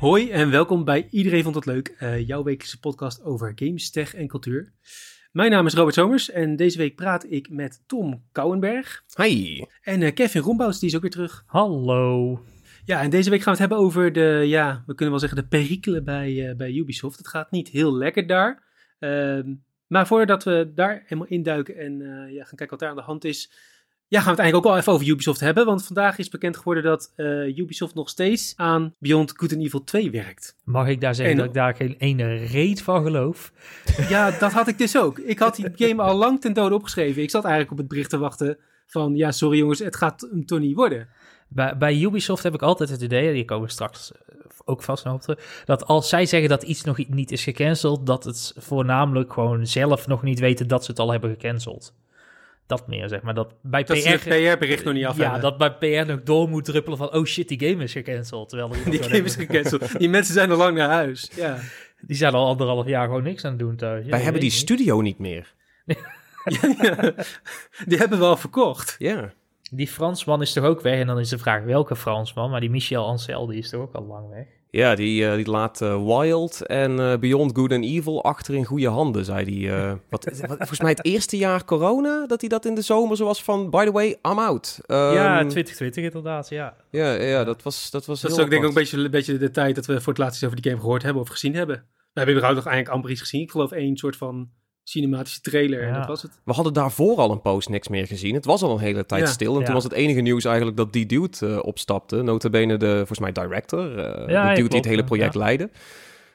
Hoi en welkom bij Iedereen Vond Het Leuk, eh, jouw wekelijkse podcast over games, tech en cultuur. Mijn naam is Robert Somers en deze week praat ik met Tom Kouwenberg. Hi. En uh, Kevin Rombouts, die is ook weer terug. Hallo. Ja, en deze week gaan we het hebben over de, ja, we kunnen wel zeggen de perikelen bij, uh, bij Ubisoft. Het gaat niet heel lekker daar. Ehm, maar voordat we daar helemaal induiken en ja, gaan kijken wat daar aan de hand is, ja, gaan we het eigenlijk ook wel even over Ubisoft hebben. Want vandaag is bekend geworden dat uh, Ubisoft nog steeds aan Beyond Good and Evil 2 werkt. Mag ik daar zeggen en, dat ik daar geen ene reet van geloof? Ja, dat had ik dus ook. Ik had die game al lang ten dode opgeschreven. Ik zat eigenlijk op het bericht te wachten van... ja, sorry jongens, het gaat hem toch niet worden. Bij, bij Ubisoft heb ik altijd het idee, die komen straks eh, ook vast nog op terug, dat als zij zeggen dat iets nog niet is gecanceld, dat het voornamelijk gewoon zelf nog niet weten dat ze het al hebben gecanceld dat meer, zeg maar. Dat bij dat PR... PR-bericht nog niet af Ja, dat bij PR nog door moet druppelen van... oh shit, die game is gecanceld. Terwijl die game is gecanceld. Die mensen zijn al lang naar huis. Ja. Die zijn al anderhalf jaar gewoon niks aan het doen thuis. Ja, Wij hebben die studio niet meer. ja, ja. Die hebben we al verkocht. Ja. Die Fransman is toch ook weg? En dan is de vraag welke Fransman? Maar die Michel Ancel, die is toch ook al lang weg? Ja, die, uh, die laat uh, Wild en uh, Beyond Good and Evil achter in goede handen, zei hij. wat, wat, volgens mij het eerste jaar corona, dat hij dat in de zomer zo was van, by the way, I'm out. Um, ja, 2020 inderdaad, ja. Ja, ja dat was Dat, was dat is ook denk ik ook een beetje, een beetje de tijd dat we voor het laatst iets over die game gehoord hebben of gezien hebben. We hebben überhaupt nog eigenlijk amper iets gezien. Ik geloof één soort van cinematische trailer. Ja. En dat was het. We hadden daarvoor al een post niks meer gezien. Het was al een hele tijd ja. stil. En ja. toen was het enige nieuws eigenlijk dat die dude uh, opstapte. Notabene de, volgens mij, director. Uh, de dude die het hele project leidde.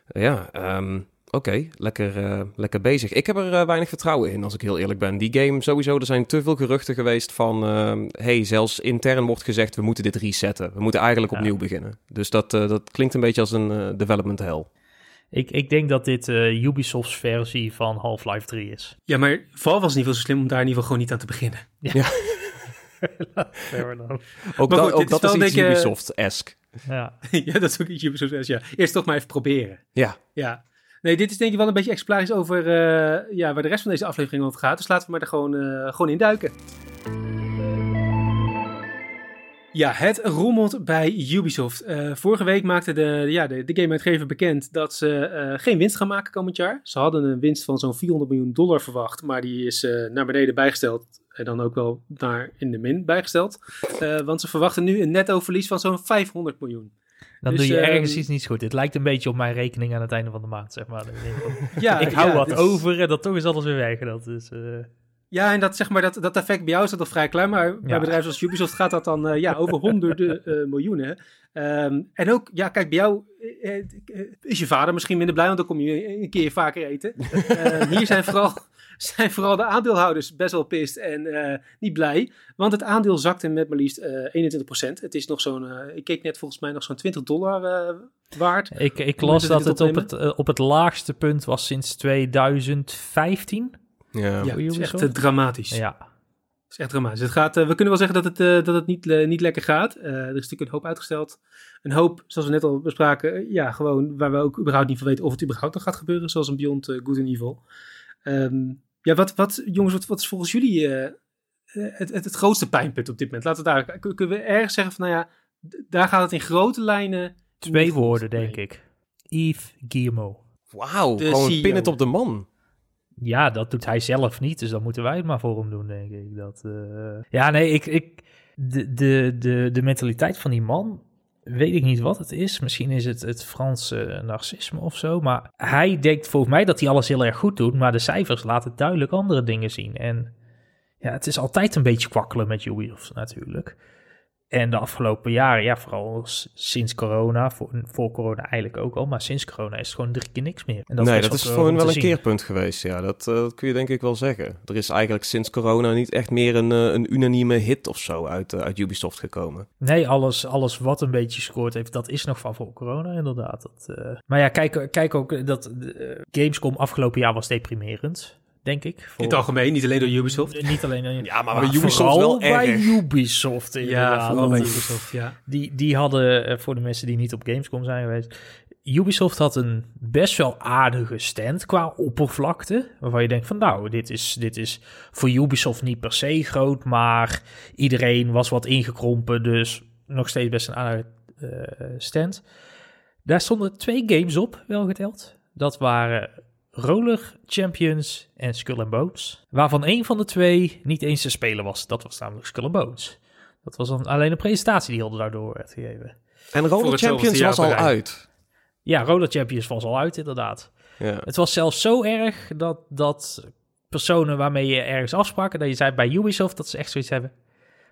ja, um, oké. Okay. Lekker, uh, lekker bezig. Ik heb er weinig vertrouwen in, als ik heel eerlijk ben. Die game sowieso, er zijn te veel geruchten geweest van... hey, zelfs intern wordt gezegd, we moeten dit resetten. We moeten eigenlijk opnieuw beginnen. Dus dat, dat klinkt een beetje als een development hell. Ik, ik denk dat dit uh, Ubisofts versie van Half-Life 3 is. Ja, maar Val was niet veel zo slim om daar in ieder geval gewoon niet aan te beginnen. Ja. ja. Fair enough. Ook, maar goed, da, ook dat is, is beetje... Ubisoft-esque. Ja. ja, dat is ook iets Ubisoft-esque, ja. Eerst toch maar even proberen. Ja. Ja. Nee, dit is denk ik wel een beetje exemplarisch over uh, ja, waar de rest van deze aflevering over gaat. Dus laten we maar er gewoon, uh, gewoon in duiken. Ja, het rommelt bij Ubisoft. Uh, vorige week maakte de, ja, de, de gameuitgever bekend dat ze uh, geen winst gaan maken komend jaar. Ze hadden een winst van zo'n 400 miljoen dollar verwacht, maar die is uh, naar beneden bijgesteld. En dan ook wel naar in de min bijgesteld. want ze verwachten nu een netto verlies van zo'n 500 miljoen. Dan dus, doe je ergens um, iets niet goed. Het lijkt een beetje op mijn rekening aan het einde van de maand, zeg maar. ja, ik hou ja, wat dus... over en dan toch is alles weer weg. Dat is... Ja, en dat, zeg maar, dat, dat effect bij jou is dat al vrij klein, maar bij bedrijven zoals Ubisoft gaat dat dan uh, ja, over honderden uh, miljoenen. Um, en ook, ja, kijk, bij jou uh, is je vader misschien minder blij, want dan kom je een keer vaker eten. hier zijn vooral, zijn vooral de aandeelhouders best wel pist en niet blij, want het aandeel zakte met maar liefst 21%. Het is nog zo'n, ik keek net volgens mij nog zo'n 20 dollar waard. Ik, ik las dat het op het, op het laagste punt was sinds 2015. Ja, ja het is echt uh, dramatisch. Ja. Het is echt dramatisch. Het gaat, uh, we kunnen wel zeggen dat het, uh, dat het niet, niet lekker gaat. er is natuurlijk een hoop uitgesteld. Een hoop, zoals we net al bespraken, ja, gewoon waar we ook überhaupt niet van weten of het überhaupt nog gaat gebeuren, zoals een Beyond Good and Evil. Um, ja, wat, wat, jongens, wat, wat is volgens jullie het, het, het, grootste pijnpunt op dit moment? Laten we daar, kunnen we ergens zeggen van, nou ja, daar gaat het in grote lijnen... Twee woorden, denk ik. Yves Guillemot. Wauw, gewoon CEO. pin het op de man. Ja, dat doet hij zelf niet, dus dan moeten wij het maar voor hem doen, denk ik. Dat, uh... Ja, nee, ik, ik, de, de, de, de mentaliteit van die man, weet ik niet wat het is. Misschien is het het Franse narcisme of zo. Maar hij denkt volgens mij dat hij alles heel erg goed doet, maar de cijfers laten duidelijk andere dingen zien. En ja, het is altijd een beetje kwakkelen met Ubisoft natuurlijk. En de afgelopen jaren, ja, vooral sinds corona, voor, voor, corona eigenlijk ook al, maar sinds corona is het gewoon drie keer niks meer. En dat nee, dat is gewoon wel een zien. keerpunt geweest, ja. Dat, uh, dat, kun je denk ik wel zeggen. Er is eigenlijk sinds corona niet echt meer een, uh, een unanieme hit of zo uit, uh, uit Ubisoft gekomen. Nee, alles, alles wat een beetje gescoord heeft, dat is nog van voor corona inderdaad. Dat, maar ja, kijk, kijk ook, dat Gamescom afgelopen jaar was deprimerend denk ik. Voor... In het algemeen, niet alleen door Ubisoft. Niet alleen. Ja, maar, maar Ubisoft wel bij erg. Ubisoft. Ja, vooral bij Ubisoft, ja. Die, die hadden, voor de mensen die niet op Gamescom zijn geweest... Ubisoft had een best wel aardige stand qua oppervlakte. Waarvan je denkt van nou, dit is, dit is voor Ubisoft niet per se groot. Maar iedereen was wat ingekrompen. Dus nog steeds best een aardige uh, stand. Daar stonden twee games op, wel geteld. Dat waren Roller Champions en Skull and Bones. Waarvan één van de twee niet eens te spelen was. Dat was namelijk Skull and Bones. Dat was dan alleen een presentatie die hadden daardoor werd gegeven. En Roller Champions was al uit. Ja, Roller Champions was al uit, inderdaad. Ja. Het was zelfs zo erg dat, dat personen waarmee je ergens afsprak... dat je zei bij Ubisoft dat ze echt zoiets hebben.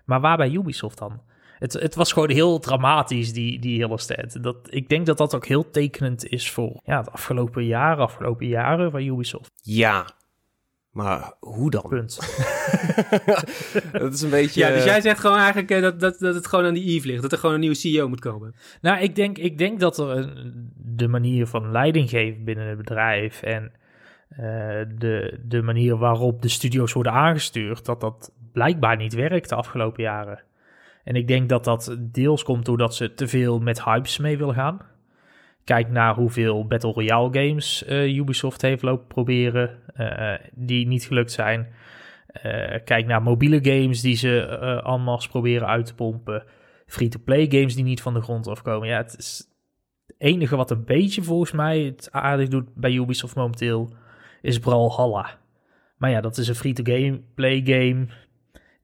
Maar waar bij Ubisoft dan? Het, het was gewoon heel dramatisch, die, die hele stand. Dat, ik denk dat dat ook heel tekenend is voor ja, de afgelopen jaren, afgelopen jaren van Ubisoft. Ja, maar hoe dan? Punt. dat is een beetje... Ja, dus jij zegt gewoon eigenlijk eh, dat, dat, dat het gewoon aan die Eve ligt. Dat er gewoon een nieuwe CEO moet komen. Nou, ik denk, ik denk dat er de manier van leiding geven binnen het bedrijf... en uh, de, de manier waarop de studio's worden aangestuurd... dat dat blijkbaar niet werkt de afgelopen jaren. En ik denk dat dat deels komt doordat ze te veel met hypes mee willen gaan. Kijk naar hoeveel Battle Royale games uh, Ubisoft heeft lopen proberen, uh, die niet gelukt zijn. Uh, kijk naar mobiele games die ze allemaal proberen uit te pompen. Free-to-play games die niet van de grond afkomen. Ja, het is het enige wat een beetje volgens mij het aardig doet bij Ubisoft momenteel, is Brawlhalla. Maar ja, dat is een free-to-play game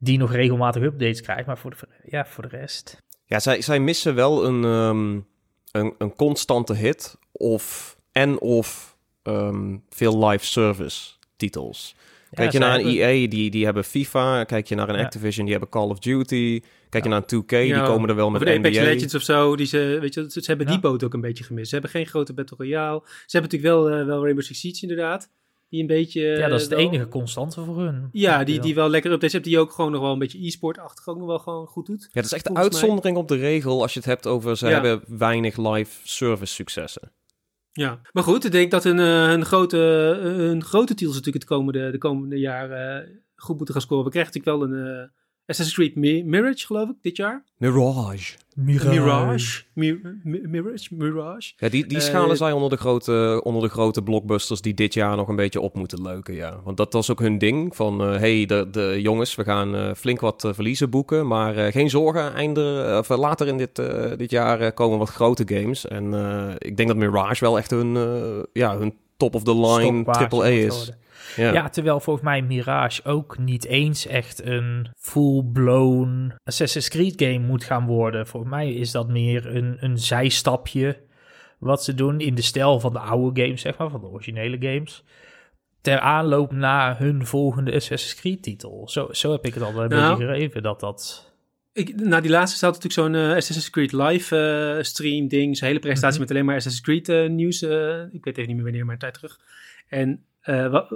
die nog regelmatig updates krijgt. Maar voor de, ja, voor de rest. Ja, zij, zij missen wel een, um, een, een constante hit. Of en of um, veel live service titels. Kijk je naar een EA, die, die hebben FIFA. Kijk je naar een Activision, die hebben Call of Duty. Kijk je naar een 2K, die komen er wel met de Apex Legends of zo. Die ze, weet je, ze, hebben die boot ook een beetje gemist. Ze hebben geen grote Battle Royale. Ze hebben natuurlijk wel, uh, wel Rainbow Six Siege inderdaad. Die een beetje... Ja, dat is de enige constante voor hun. Ja, die, die wel lekker updates hebt. Die ook gewoon nog wel een beetje e-sport-achtig ook nog wel gewoon goed doet. Ja, dat is echt de uitzondering op de regel als je het hebt over... ze hebben weinig live service successen. Ja, maar goed, ik denk dat een, eh, een, grote, een grote titels natuurlijk het komende, de komende jaren goed moeten gaan scoren. We krijgen natuurlijk wel een uh, Assassin's Creed Mirage, geloof ik, dit jaar. Mirage. Mirage. Mirage. Mirage. Ja, die, die schalen uh, zij onder de, grote, onder de grote blockbusters die dit jaar nog een beetje op moeten leuken, ja. Want dat was ook hun ding, van uh, hey, de, de jongens, we gaan uh, flink wat verliezen boeken, maar geen zorgen, einde, of, later in dit, dit jaar komen wat grote games. En ik denk dat Mirage wel echt hun, ja, hun top-of-the-line triple A is. Ja. ja. terwijl volgens mij Mirage ook niet eens echt een full-blown Assassin's Creed game moet gaan worden. Volgens mij is dat meer een, een zijstapje wat ze doen in de stijl van de oude games, zeg maar, van de originele games. Ter aanloop naar hun volgende Assassin's Creed titel. Zo, zo heb ik het al een nou, beetje gegeven, dat dat... Ik, na die laatste staat natuurlijk zo'n uh, Assassin's Creed live uh, stream ding. Zo'n hele presentatie mhm. met alleen maar Assassin's Creed uh, nieuws. ik weet even niet meer wanneer, maar een tijd terug. En wat,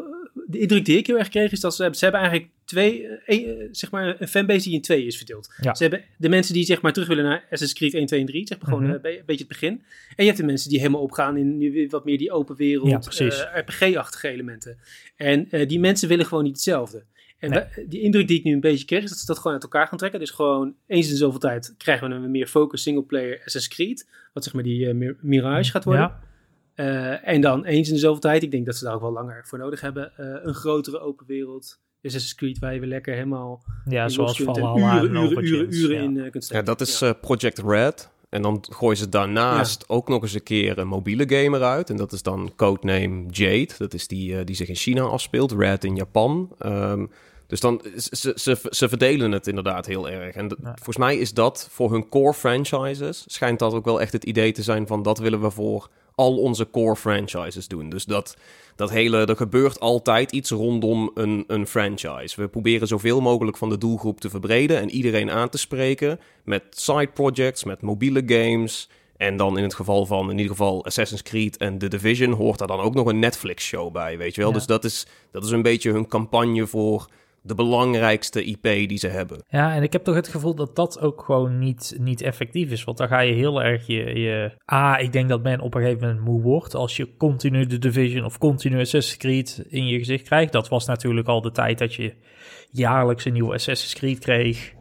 de indruk die ik heel erg kreeg is dat ze, ze hebben eigenlijk twee, een, zeg maar een fanbase die in twee is verdeeld. Ze hebben de mensen die zeg maar terug willen naar Assassin's Creed 1, 2 en 3, zeg maar gewoon mhm. een beetje het begin. En je hebt de mensen die helemaal opgaan in nu wat meer die open wereld, RPG-achtige elementen. En die mensen willen gewoon niet hetzelfde. En die indruk die ik nu een beetje kreeg, is dat ze dat gewoon uit elkaar gaan trekken. Dus gewoon eens in zoveel tijd krijgen we een meer focus single-player Assassin's Creed. Wat zeg maar die Mirage gaat worden. Ja. Uh, en dan eens in de zoveel tijd, ik denk dat ze daar ook wel langer voor nodig hebben, uh, een grotere open wereld. Assassin's Creed waar je weer lekker helemaal ja, zoals Valhalla uren, uren, uren, uren, in uh, kunt Ja, dat is ja. Project Red. En dan gooien ze daarnaast ja. ook nog eens een keer een mobiele game eruit. En dat is dan codename Jade. Dat is die die zich in China afspeelt. Red in Japan. Um, dus dan, ze, ze, ze verdelen het inderdaad heel erg. En volgens mij is dat voor hun core franchises, schijnt dat ook wel echt het idee te zijn van dat willen we voor al onze core franchises doen. Dus dat, dat hele, er gebeurt altijd iets rondom een, een franchise. We proberen zoveel mogelijk van de doelgroep te verbreden en iedereen aan te spreken met side projects, met mobiele games. En dan in het geval van in ieder geval Assassin's Creed en The Division hoort daar dan ook nog een Netflix-show bij, weet je wel. Dus dat is, dat is een beetje hun campagne voor de belangrijkste IP die ze hebben. Ja, en ik heb toch het gevoel dat dat ook gewoon niet, niet effectief is. Want dan ga je heel erg je, je... Ah, ik denk dat men op een gegeven moment moe wordt als je continu de Division of continu Assassin's Creed in je gezicht krijgt. Dat was natuurlijk al de tijd dat je jaarlijks een nieuwe Assassin's Creed kreeg,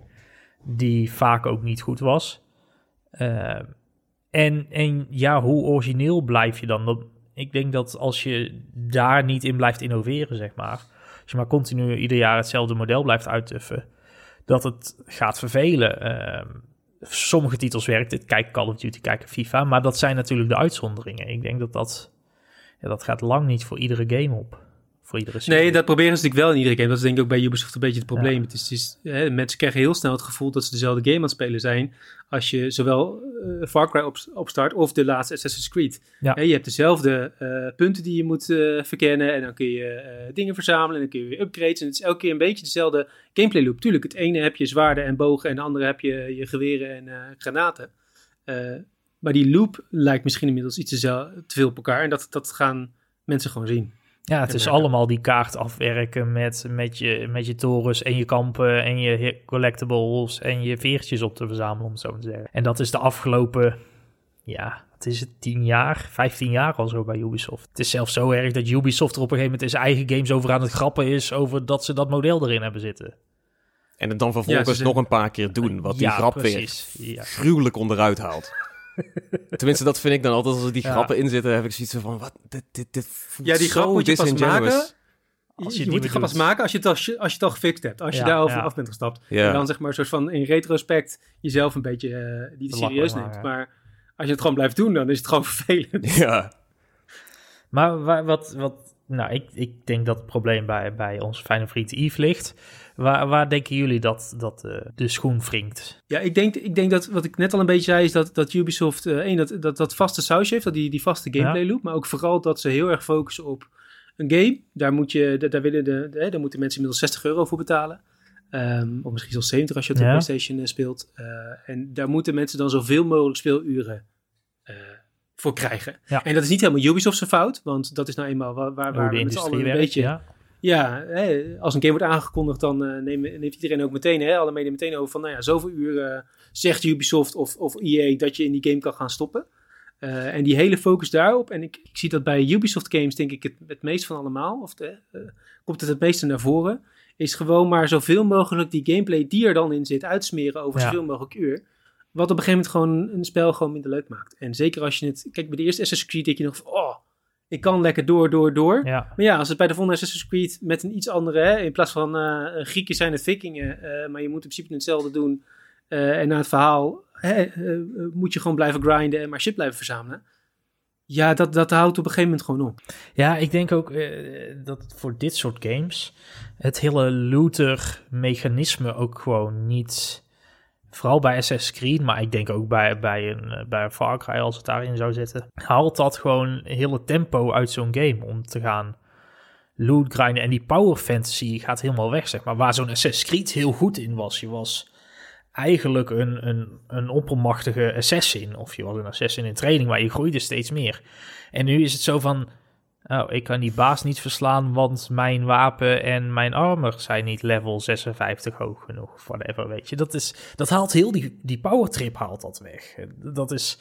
die vaak ook niet goed was. Uh, en, en ja, hoe origineel blijf je dan? Ik denk dat als je daar niet in blijft innoveren, zeg maar als je maar continu ieder jaar hetzelfde model blijft uittuffen, dat het gaat vervelen. Uh, sommige titels werkt het. Kijk Call of Duty, kijk FIFA. Maar dat zijn natuurlijk de uitzonderingen. Ik denk dat dat, ja, dat gaat lang niet voor iedere game op. Voor iedere nee, dat proberen ze natuurlijk wel in iedere game. Dat is denk ik ook bij Ubisoft een beetje het probleem. Het is, het is hè, mensen krijgen heel snel het gevoel dat ze dezelfde game aan het spelen zijn. Als je zowel uh, Far Cry op, opstart of de laatste Assassin's Creed. Ja. je hebt dezelfde uh, punten die je moet uh, verkennen. En dan kun je dingen verzamelen. En dan kun je weer upgrades. En het is elke keer een beetje dezelfde gameplay loop. Tuurlijk, het ene heb je zwaarden en bogen. En de andere heb je je geweren en granaten. maar die loop lijkt misschien inmiddels iets te, te veel op elkaar. En dat, dat gaan mensen gewoon zien. Ja, het is allemaal die kaart afwerken met, met, je, met je torens en je kampen en je collectibles en je veertjes op te verzamelen, om het zo te zeggen. En dat is de afgelopen, ja, het is het 10 jaar, 15 jaar al zo bij Ubisoft. Het is zelfs zo erg dat Ubisoft er op een gegeven moment in zijn eigen games over aan het grappen is over dat ze dat model erin hebben zitten. En het dan vervolgens nog een paar keer doen, wat die grap precies. weer ja. gruwelijk onderuit haalt. Tenminste, dat vind ik dan altijd als er die grappen in zitten, heb ik zoiets van, wat, dit, dit, dit Ja, die grap moet je pas maken. Als je, je moet die grap pas maken als je het al, als je het al gefixt hebt. Als je daarover af bent gestapt. En dan zeg maar een soort van in retrospect jezelf een beetje uh, niet serieus neemt. Maar als je het gewoon blijft doen, dan is het gewoon vervelend. Ja. Maar wat, wat nou, ik, ik denk dat het probleem bij, bij onze fijne vriend Yves ligt. Waar, waar denken jullie dat, dat uh, de schoen wringt? Ja, ik denk, ik denk dat wat ik net al een beetje zei, is dat, dat Ubisoft uh, één, dat, dat, dat vaste sausje heeft, dat die, die vaste gameplay loop. Maar ook vooral dat ze heel erg focussen op een game. Daar, moet je, daar, willen de, de, daar moeten mensen inmiddels 60 euro voor betalen. Um, of misschien zelfs 70 als je op de PlayStation uh, speelt. en daar moeten mensen dan zoveel mogelijk speeluren voor krijgen. Ja. En dat is niet helemaal Ubisoft's fout, want dat is nou eenmaal waar, waar, waar we met z'n allen een beetje... Ja. Ja, hè, als een game wordt aangekondigd, dan uh, neemt, iedereen ook meteen, hè, alle media meteen over van, nou ja, zoveel uur uh, zegt Ubisoft of, of EA dat je in die game kan gaan stoppen. Uh, en die hele focus daarop, en ik, ik, zie dat bij Ubisoft games denk ik het, het meest van allemaal, of de, komt het het meeste naar voren, is gewoon maar zoveel mogelijk die gameplay die er dan in zit uitsmeren over zoveel mogelijk uur. Wat op een gegeven moment gewoon een spel gewoon minder leuk maakt. En zeker als je het, kijk bij de eerste Assassin's Creed denk je nog van, oh, ik kan lekker door, door, door. Ja. Maar ja, als het bij de volgende Assassin's Creed met een iets andere, hè, in plaats van uh, Grieken zijn het vikingen, uh, maar je moet in principe hetzelfde doen. Uh, en na het verhaal hè, moet je gewoon blijven grinden en maar shit blijven verzamelen. Ja, dat, dat houdt op een gegeven moment gewoon op. Ja, ik denk ook dat voor dit soort games het hele looter-mechanisme ook gewoon niet Vooral bij Assassin's Creed, maar ik denk ook bij, bij, een, eh, bij een Far Cry als het daarin zou zitten. Haalt dat gewoon hele tempo uit zo'n game om te gaan loot grinden. En die power fantasy gaat helemaal weg, zeg maar. Waar zo'n Assassin's Creed heel goed in was. Je was eigenlijk een, een, een oppermachtige assassin. Of je was een assassin in training, maar je groeide steeds meer. En nu is het zo van Oh, ik kan die baas niet verslaan, want mijn wapen en mijn armor zijn niet level 56 hoog genoeg. Whatever, weet je. Dat, is, dat haalt heel die, die power trip haalt dat weg. Dat is,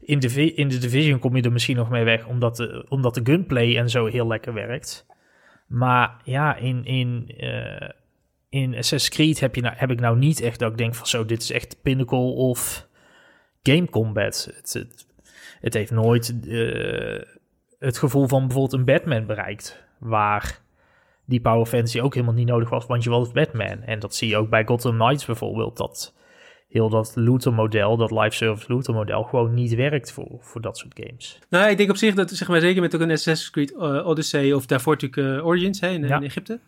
in de, in de Division kom je er misschien nog mee weg, omdat de, omdat de gunplay en zo heel lekker werkt. Maar ja, in, in, uh, in Assassin's Creed heb, je nou, heb ik nou niet echt dat ik denk van zo, dit is echt pinnacle of game combat. Het, het, heeft nooit... Uh, het gevoel van bijvoorbeeld een Batman bereikt. Waar die power fantasy ook helemaal niet nodig was, want je was Batman. En dat zie je ook bij Gotham Knights bijvoorbeeld. Dat heel dat looter model, dat live service looter model, gewoon niet werkt voor, voor dat soort games. Nou, ik denk op zich dat, zeg maar, zeker met ook een Assassin's Creed uh, Odyssey of daarvoor natuurlijk uh, Origins hè, in, in Egypte.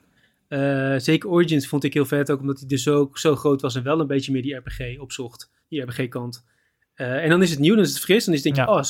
Uh, zeker Origins vond ik heel vet, ook omdat hij dus zo, zo groot was en wel een beetje meer die RPG opzocht, die RPG-kant. Uh, en dan is het nieuw, dan is het fris. Dan is denk je, ja. oh,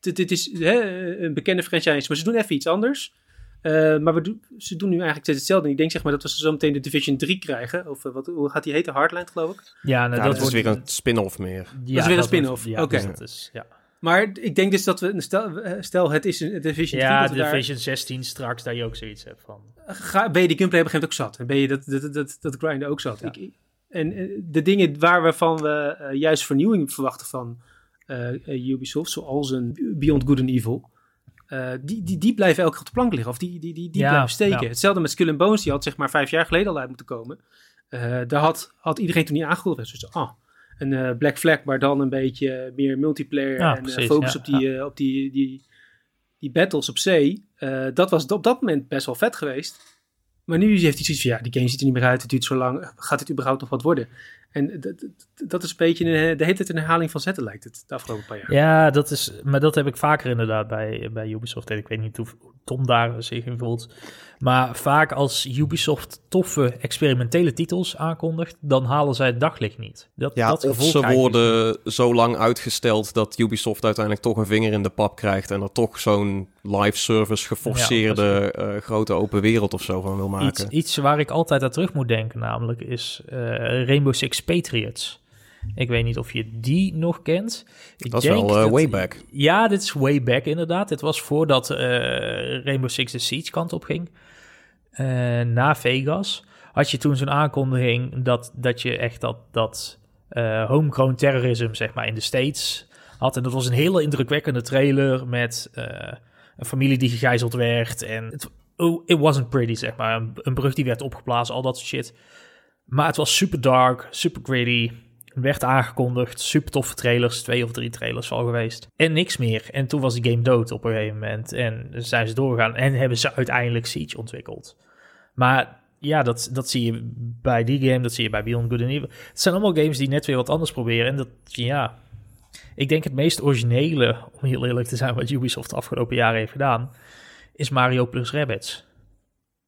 dit, is hè, een bekende franchise, maar ze doen even iets anders. Uh, maar we doen, ze doen nu eigenlijk steeds hetzelfde. En ik denk zeg maar dat we zo meteen de Division 3 krijgen. Of uh, wat, hoe gaat die heten? Hardline, geloof ik? Ja, nou, ja dat, is weer een spin-off meer. Ja, dat is weer een spin-off. Ja, Oké. Dus ja. Maar ik denk dus dat we, stel, stel het is een Division 3. Ja, Division 16 straks, daar je ook zoiets hebt van. Ga, ben je die gameplay op een gegeven moment ook zat? En ben je dat, dat, dat, dat grinden ook zat? Ik, en de dingen waar we van we uh, juist vernieuwing verwachten van uh, Ubisoft, zoals een Beyond Good and Evil, uh, die, die, die blijven elke keer op de plank liggen. Of die, die, die, die blijven steken. Hetzelfde met Skull and Bones, die had zeg maar vijf jaar geleden al uit moeten komen. Daar had, had iedereen toen niet aangekondigd. Dus ah, een Black Flag, maar dan een beetje meer multiplayer en precies, focus op, die, op die, die, die battles op zee. dat was op dat moment best wel vet geweest. Maar nu heeft hij zoiets van, ja, die game ziet er niet meer uit, het duurt zo lang, gaat het überhaupt nog wat worden? En dat is een beetje de hele tijd een herhaling van zetten, lijkt het, de afgelopen paar jaar. Ja, dat is, maar dat heb ik vaker inderdaad bij, bij Ubisoft. En ik weet niet hoe Tom daar zich in voelt. Maar vaak als Ubisoft toffe experimentele titels aankondigt, dan halen zij het daglicht niet. Dat, ja, dat of ze worden zo lang uitgesteld dat Ubisoft uiteindelijk toch een vinger in de pap krijgt en er toch zo'n live service geforceerde uh, grote open wereld of zo van wil maken. Iets, iets waar ik altijd aan terug moet denken namelijk is uh, Rainbow Six Patriots. Ik weet niet of je die nog kent. Ik dat is wel uh, way back. Ja, dit is way back inderdaad. Dit was voordat uh, Rainbow Six de Siege kant op ging. Uh, na Vegas had je toen zo'n aankondiging dat, dat je echt dat, dat homegrown terrorism zeg maar in de States had. En dat was een hele indrukwekkende trailer met een familie die gegijzeld werd. En het oh, it wasn't pretty zeg maar. Een, een brug die werd opgeblazen, al dat soort shit. Maar het was super dark, super gritty werd aangekondigd. Super toffe trailers, twee of drie trailers al geweest. En niks meer. En toen was die game dood op een gegeven moment. En zijn ze doorgegaan en hebben ze uiteindelijk Siege ontwikkeld. Maar ja, dat, dat zie je bij die game, dat zie je bij Beyond Good and Evil. Het zijn allemaal games die net weer wat anders proberen. En dat, ja, ik denk het meest originele, om heel eerlijk te zijn, wat Ubisoft de afgelopen jaren heeft gedaan, is Mario plus Rabbids.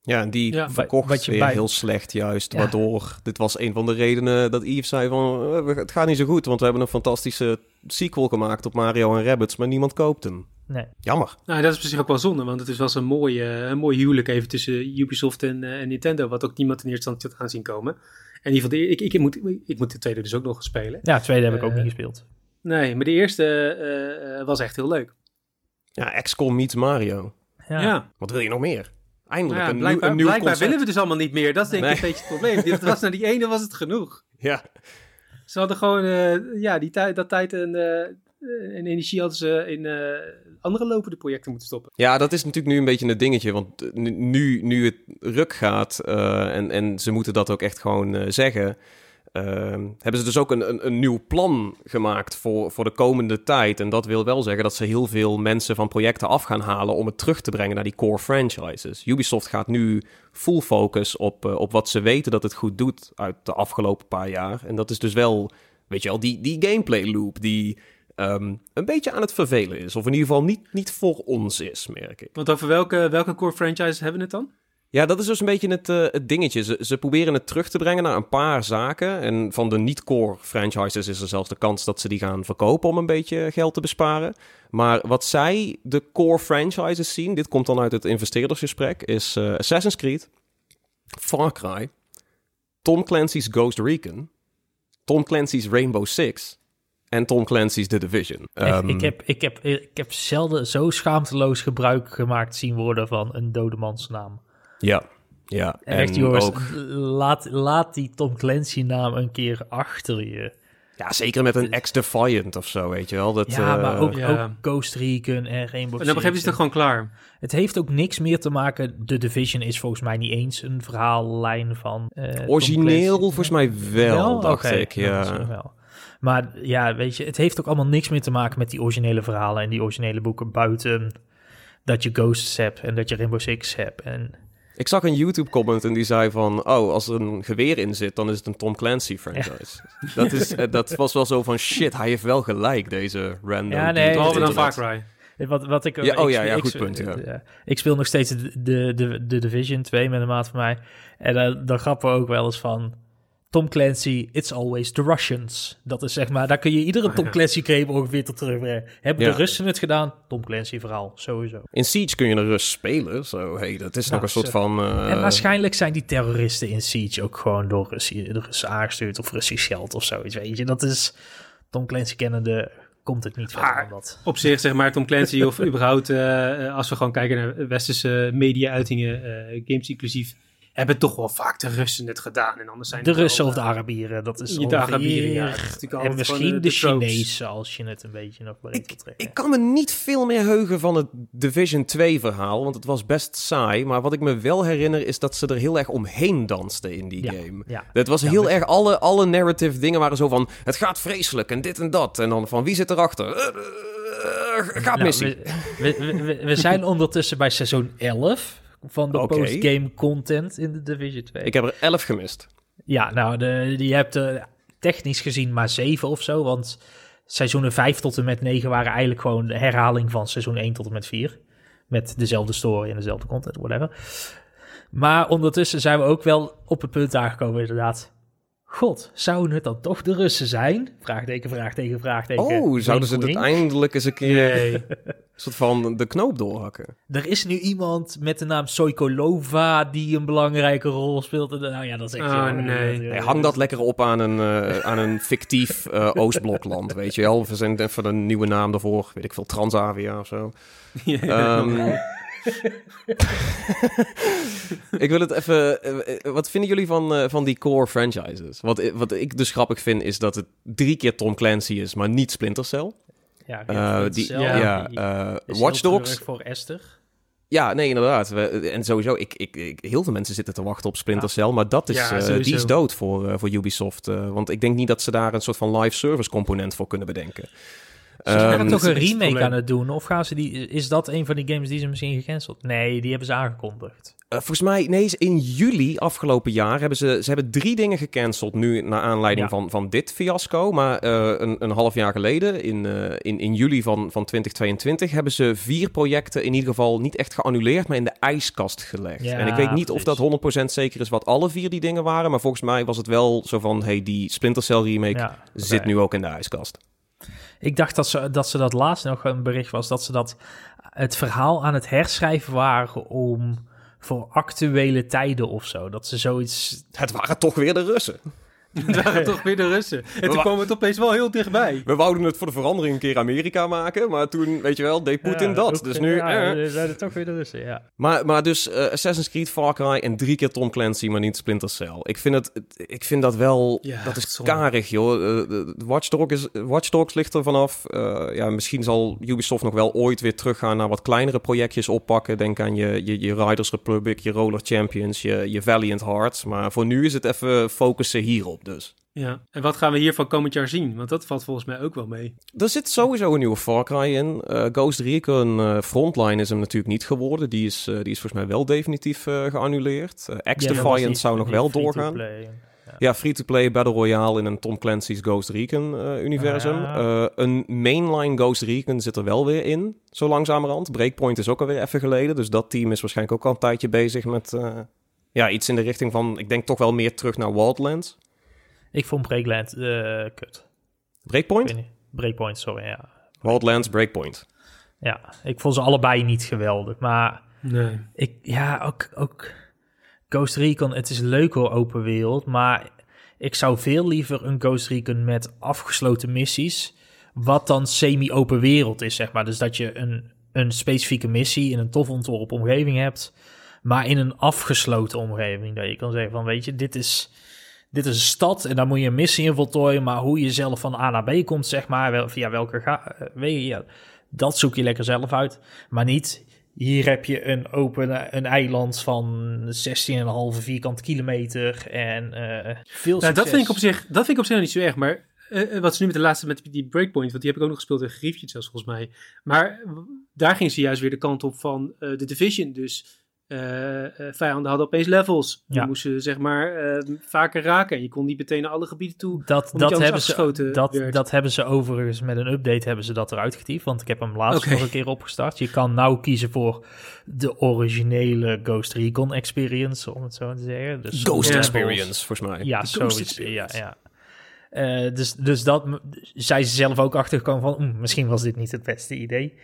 Ja, en die ja, verkocht wat je weer bij... heel slecht juist. Waardoor, dit was een van de redenen dat Yves zei van... Eh, het gaat niet zo goed, want we hebben een fantastische sequel gemaakt op Mario en Rabbids... maar niemand koopt hem. Nee. Jammer. Nou, dat is precies ook wel zonde, want het is wel een mooie, een mooi huwelijk even tussen Ubisoft en, uh, en Nintendo... wat ook niemand in eerste instantie had aanzien komen. En in ieder geval, ik, ik, moet, ik moet de tweede dus ook nog spelen. Ja, de tweede heb ik ook niet eh, gespeeld. Nee, maar de eerste was echt heel leuk. Ja, XCOM meets Mario. Ja. ja. Wat wil je nog meer? Eindelijk ja, een, blijkbaar, nieuw, een blijkbaar willen we dus allemaal niet meer. Dat is denk ik een beetje het probleem. Dit was naar die ene was het genoeg. Ja. Ze hadden gewoon, uh, ja, die tijd, dat tijd en, uh, en energie hadden ze in uh, andere lopende projecten moeten stoppen. Ja, dat is natuurlijk nu een beetje een dingetje. Want nu, nu het ruk gaat en, en ze moeten dat ook echt gewoon zeggen Ehm, hebben ze dus ook een, een, een, nieuw plan gemaakt voor, voor de komende tijd. En dat wil wel zeggen dat ze heel veel mensen van projecten af gaan halen om het terug te brengen naar die core franchises. Ubisoft gaat nu full focus op, uh, op wat ze weten dat het goed doet uit de afgelopen paar jaar. En dat is dus wel, weet je wel, die, die gameplay loop die um, een beetje aan het vervelen is. Of in ieder geval niet, niet voor ons is, merk ik. Want over welke, welke core franchises hebben we het dan? Ja, dat is dus een beetje het, uh, het dingetje. Ze, ze proberen het terug te brengen naar een paar zaken. En van de niet-core franchises is er zelfs de kans dat ze die gaan verkopen om een beetje geld te besparen. Maar wat zij de core franchises zien, dit komt dan uit het investeerdersgesprek, is uh, Assassin's Creed, Far Cry, Tom Clancy's Ghost Recon, Tom Clancy's Rainbow Six en Tom Clancy's The Division. Um, ik, heb, ik, heb, ik heb zelden zo schaamteloos gebruik gemaakt zien worden van een dodemans naam. Ja, ja. Echt, en jongens, ook... laat, laat die Tom Clancy naam een keer achter je. Ja, zeker met een X-Defiant of zo, weet je wel. Dat, ja, maar ook, ja. ook Ghost Recon en Rainbow En dan begrijp je het gewoon klaar. Het heeft ook niks meer te maken... The Division is volgens mij niet eens een verhaallijn van... Uh, Origineel volgens mij wel, dacht ik, ja. Wel. Maar ja, weet je, het heeft ook allemaal niks meer te maken met die originele verhalen en die originele boeken buiten dat je Ghosts hebt en dat je Rainbow Six hebt en ik zag een YouTube-comment en die zei van... Oh, als er een geweer in zit, dan is het een Tom Clancy-franchise. Dat, is, eh, dat was wel zo van... Shit, hij heeft wel gelijk, deze random... Ja, nee. Behalve dan Far Cry. Wat, wat ik, ja, oh ja, ja, goed punt. Ja. Ik speel nog steeds de, de, de, Division 2 met een maat van mij. En uh, dan grappen we ook wel eens van... Tom Clancy, It's Always the Russians. Dat is zeg maar, daar kun je iedere Tom Clancy game ongeveer tot terugbrengen. Hebben de Russen het gedaan? Tom Clancy verhaal, sowieso. In Siege kun je een Rus spelen, zo hey, dat is nog een soort van... Uh... En waarschijnlijk zijn die terroristen in Siege ook gewoon door Russie, de Russen aangestuurd of Russisch geld of zoiets, weet je. Dat is, Tom Clancy kennende komt het niet verder dan dat. Op zich, zeg maar, Tom Clancy of überhaupt, uh, als we gewoon kijken naar westerse media-uitingen, uh, games inclusief hebben toch wel vaak de Russen het gedaan. En anders zijn de Russen of de Arabieren, dat is de Arabieren, ja. En misschien de, de Chinezen, als je het een beetje nog maar ik, ik kan me niet veel meer heugen van het Division 2 verhaal, want het was best saai. Maar wat ik me wel herinner is dat ze er heel erg omheen dansten in die game. Ja. Het was heel erg, alle, alle narrative dingen waren zo van, het gaat vreselijk en dit en dat. En dan van, wie zit erachter? Uh, uh, gaat missie. we, we, we zijn ondertussen bij seizoen 11 van de okay. postgame content in de Division 2. Ik heb er 11 gemist. Ja, nou, de, je hebt uh, technisch gezien maar 7 of zo. Want seizoenen 5 tot en met 9 waren eigenlijk gewoon de herhaling van seizoen 1 tot en met 4. Met dezelfde story en dezelfde content, whatever. Maar ondertussen zijn we ook wel op het punt aangekomen, inderdaad. God, zouden het dan toch de Russen zijn? Vraagteken, vraagteken, vraagteken. Oh, zouden ze het eindelijk eens een keer een soort van de knoop doorhakken? Er is nu iemand met de naam Soikolova die een belangrijke rol speelt. Nou ja, dat is echt... Oh, nee. Hang dat lekker op aan een, uh, aan een fictief uh, Oostblokland, weet je wel. We zijn even een nieuwe naam daarvoor. Weet ik veel, Transavia of zo. Ja. Um, ik wil het even. Eh, eh, wat vinden jullie van, uh, van die core franchises? Wat, wat ik dus grappig vind, is dat het drie keer Tom Clancy is, maar niet Splinter Cell. Ja, uh, die, ja, ja Watch Dogs. voor Esther. Ja, nee, inderdaad. We, en sowieso, ik, ik, ik, heel veel mensen zitten te wachten op Splinter Cell, maar dat is, ja, die is dood voor, voor Ubisoft. want ik denk niet dat ze daar een soort van live service component voor kunnen bedenken. Ze gaan um, toch een remake aan het doen? Of gaan ze die, is dat een van die games die ze misschien gecanceld? Nee, die hebben ze aangekondigd. Uh, volgens mij, nee, in juli afgelopen jaar hebben ze, ze hebben drie dingen gecanceld nu naar aanleiding van, van dit fiasco. Maar uh, een, een half jaar geleden, in, uh, in, in juli van, van 2022, hebben ze vier projecten in ieder geval niet echt geannuleerd, maar in de ijskast gelegd. Ja, en ik weet niet of dat 100% zeker is wat alle vier die dingen waren, maar volgens mij was het wel zo van, hey, die Splinter Cell remake ja, zit nu ook in de ijskast. Ik dacht dat ze, dat ze dat laatst nog een bericht was, dat ze dat het verhaal aan het herschrijven waren om voor actuele tijden of zo. Dat ze zoiets. Het waren toch weer de Russen. Het waren toch weer de Russen. En toen kwam het opeens wel heel dichtbij. We wouden het voor de verandering een keer Amerika maken, maar toen, weet je wel, deed Poetin dat. dus nu... Ja, eh. zijn het toch weer de Russen, ja. Maar, maar dus uh, Assassin's Creed, Far Cry en drie keer Tom Clancy, maar niet Splinter Cell. Ik vind, het, ik vind dat wel... Ja, dat is karig, joh. Uh, Watch, Dogs is, Watch Dogs ligt er vanaf. Uh, ja, misschien zal Ubisoft nog wel ooit weer teruggaan naar wat kleinere projectjes oppakken. Denk aan je, je, je Riders Republic, je Roller Champions, je, je Valiant Hearts. Maar voor nu is het even focussen hierop dus. Ja, en wat gaan we hiervan komend jaar zien? Want dat valt volgens mij ook wel mee. Er zit sowieso een nieuwe Far Cry in. Uh, Ghost Recon uh, Frontline is hem natuurlijk niet geworden. Die is, uh, die is volgens mij wel definitief geannuleerd. X-Defiant zou nog wel doorgaan. Ja, ja free-to-play Battle Royale in een Tom Clancy's Ghost Recon-universum. Ah. een mainline Ghost Recon zit er wel weer in, zo langzamerhand. Breakpoint is ook alweer even geleden. Dus dat team is waarschijnlijk ook al een tijdje bezig met ja, iets in de richting van... Ik denk toch wel meer terug naar Wildlands. Ik vond Breakland uh, kut. Breakpoint? Breakpoint, sorry, ja. Wildlands, Breakpoint. Ja, ik vond ze allebei niet geweldig. Maar nee. ik, ja, ook, ook Ghost Recon, het is leuk hoor, open wereld. Maar ik zou veel liever een Ghost Recon met afgesloten missies. Wat dan semi-open wereld is, zeg maar. Dus dat je een, een specifieke missie in een tof ontworpen omgeving hebt. Maar in een afgesloten omgeving. Dat je kan zeggen van, weet je, dit is dit is een stad en daar moet je een missie in voltooien. Maar hoe je zelf van A naar B komt, zeg maar, wel, via welke ga, eh, wegen, ja, dat zoek je lekker zelf uit. Maar niet, hier heb je een open een eiland van 16,5 vierkante kilometer en uh, veel nou, dat vind ik op zich, dat vind ik op zich niet zo erg, maar uh, wat ze nu met de laatste, met die Breakpoint, want die heb ik ook nog gespeeld in Griefje zelfs volgens mij. Maar daar ging ze juist weer de kant op van uh, de Division. Dus uh, vijanden hadden opeens levels. Je moest ze zeg maar uh, vaker raken. En je kon niet meteen naar alle gebieden toe. Dat, dat, hebben, ze, dat, dat hebben ze overigens met een update hebben ze dat eruit getiefd. Want ik heb hem laatst nog een keer opgestart. Je kan nou kiezen voor de originele Ghost Recon Experience, om het zo te zeggen. Dus Ghost Experience, volgens mij. Ja, zoiets. Ja, ja. Uh, dus, dus dat zij ze zelf ook achtergekomen van, mm, misschien was dit niet het beste idee.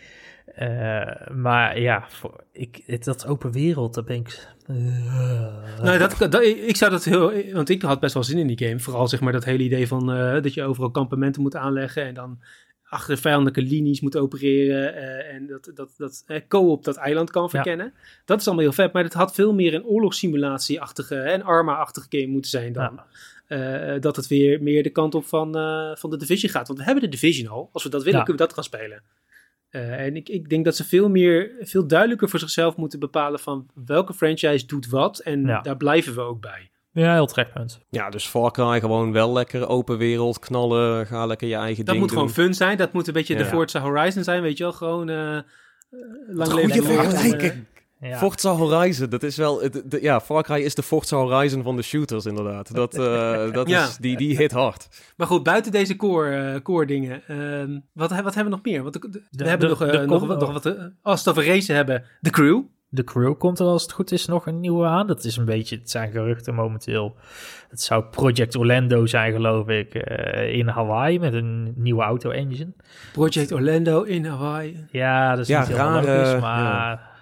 Uh, maar ja, voor, ik, dat open wereld, daar ben ik... Uh, nou, dat, dat, ik zou dat heel... Want ik had best wel zin in die game. Vooral zeg maar dat hele idee van uh, dat je overal kampementen moet aanleggen... en dan achter vijandelijke linies moet opereren... en dat, dat, dat co-op dat eiland kan verkennen. Dat is allemaal heel vet, maar het had veel meer een oorlogssimulatie-achtige... en Arma-achtige game moeten zijn dan... Ja. dat het weer meer de kant op van, van de Division gaat. Want we hebben de Division al. Als we dat willen, kunnen we dat gaan spelen. Uh, en ik, ik denk dat ze veel meer, veel duidelijker voor zichzelf moeten bepalen van welke franchise doet wat. En daar blijven we ook bij. Ja, heel trekpunt. Ja, dus Far Cry gewoon wel lekker open wereld, knallen, ga lekker je eigen dat ding Dat moet gewoon fun zijn. Dat moet een beetje de Forza Horizon zijn, weet je wel. Gewoon uh, lang leven. Goeie vergelijking. Ja. Forza Horizon, dat is wel... De, ja, Far Cry is de Forza Horizon van de shooters inderdaad. Dat, uh, dat is, die, die hit hard. Maar goed, buiten deze core, uh, core dingen, uh, wat, wat hebben we nog meer? Want we hebben nog, de, nog, nog, wat... als we het over racen hebben, de crew. De crew komt er als het goed is nog een nieuwe aan. Dat is een beetje, het zijn geruchten momenteel. Het zou Project Orlando zijn, geloof ik, in Hawaii met een nieuwe auto-engine. Project Orlando in Hawaii. Ja, dat is ja, niet heel raar, logisch, maar... Uh,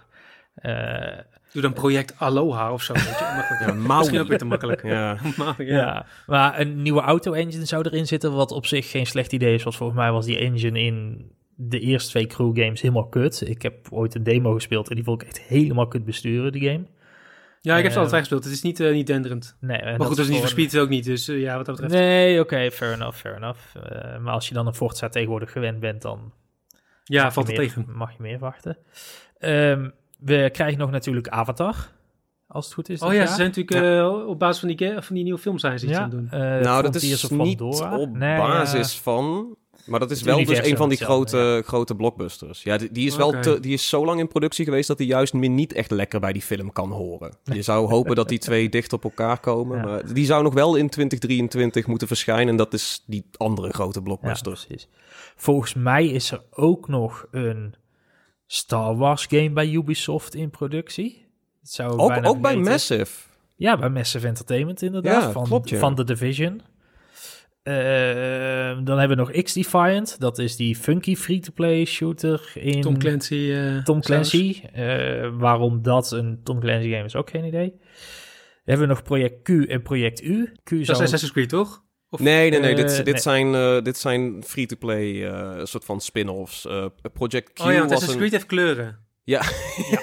Doe dan project Aloha of zo. Weet je. Ja, Misschien ook weer te makkelijk. Ja. ja. maar een nieuwe auto-engine zou erin zitten, wat op zich geen slecht idee is. Want volgens mij was die engine in de eerste twee crew games helemaal kut. Ik heb ooit een demo gespeeld en die vond ik echt helemaal kut besturen, die game. Ja, ik heb ze uh, altijd gespeeld. Het is niet, uh, niet denderend. Nee, maar goed, dat is niet voor ook niet. Dus uh, ja, wat dat betreft. Nee, oké, okay, fair enough, fair enough. maar als je dan een Forza tegenwoordig gewend bent, dan... Ja, valt het tegen. Mag je meer wachten. Um, we krijgen nog natuurlijk Avatar. Als het goed is. Oh ja, ze zijn natuurlijk uh, op basis van die, van die nieuwe film zijn ze iets aan doen. Uh, nou, dat is niet op basis van. Maar dat is wel dus een van die grote, grote blockbusters. Ja, die, die is wel te, die is zo lang in productie geweest dat hij juist meer niet echt lekker bij die film kan horen. Je zou hopen dat die twee dicht op elkaar komen. Maar die zou nog wel in 2023 moeten verschijnen. En dat is die andere grote blockbuster. precies. Volgens mij is er ook nog een Star Wars game bij Ubisoft in productie. zou ook ook bij Massive. Ja, bij Massive Entertainment inderdaad. Ja, van, klopt, ja. van The Division. Uh, dan hebben we nog X-Defiant. Dat is die funky free-to-play shooter in... Tom Clancy. Uh, Tom Clancy. Uh, waarom dat een Tom Clancy game is, ook geen idee. Dan hebben we nog Project Q en Project U. Q dat zou... is Assassin's Creed, toch? Nee, nee, nee. dit, dit, Zijn, uh, dit zijn free-to-play uh, soort van spin-offs. Project Q Oh ja, want Assassin's Creed heeft kleuren. Ja, ja,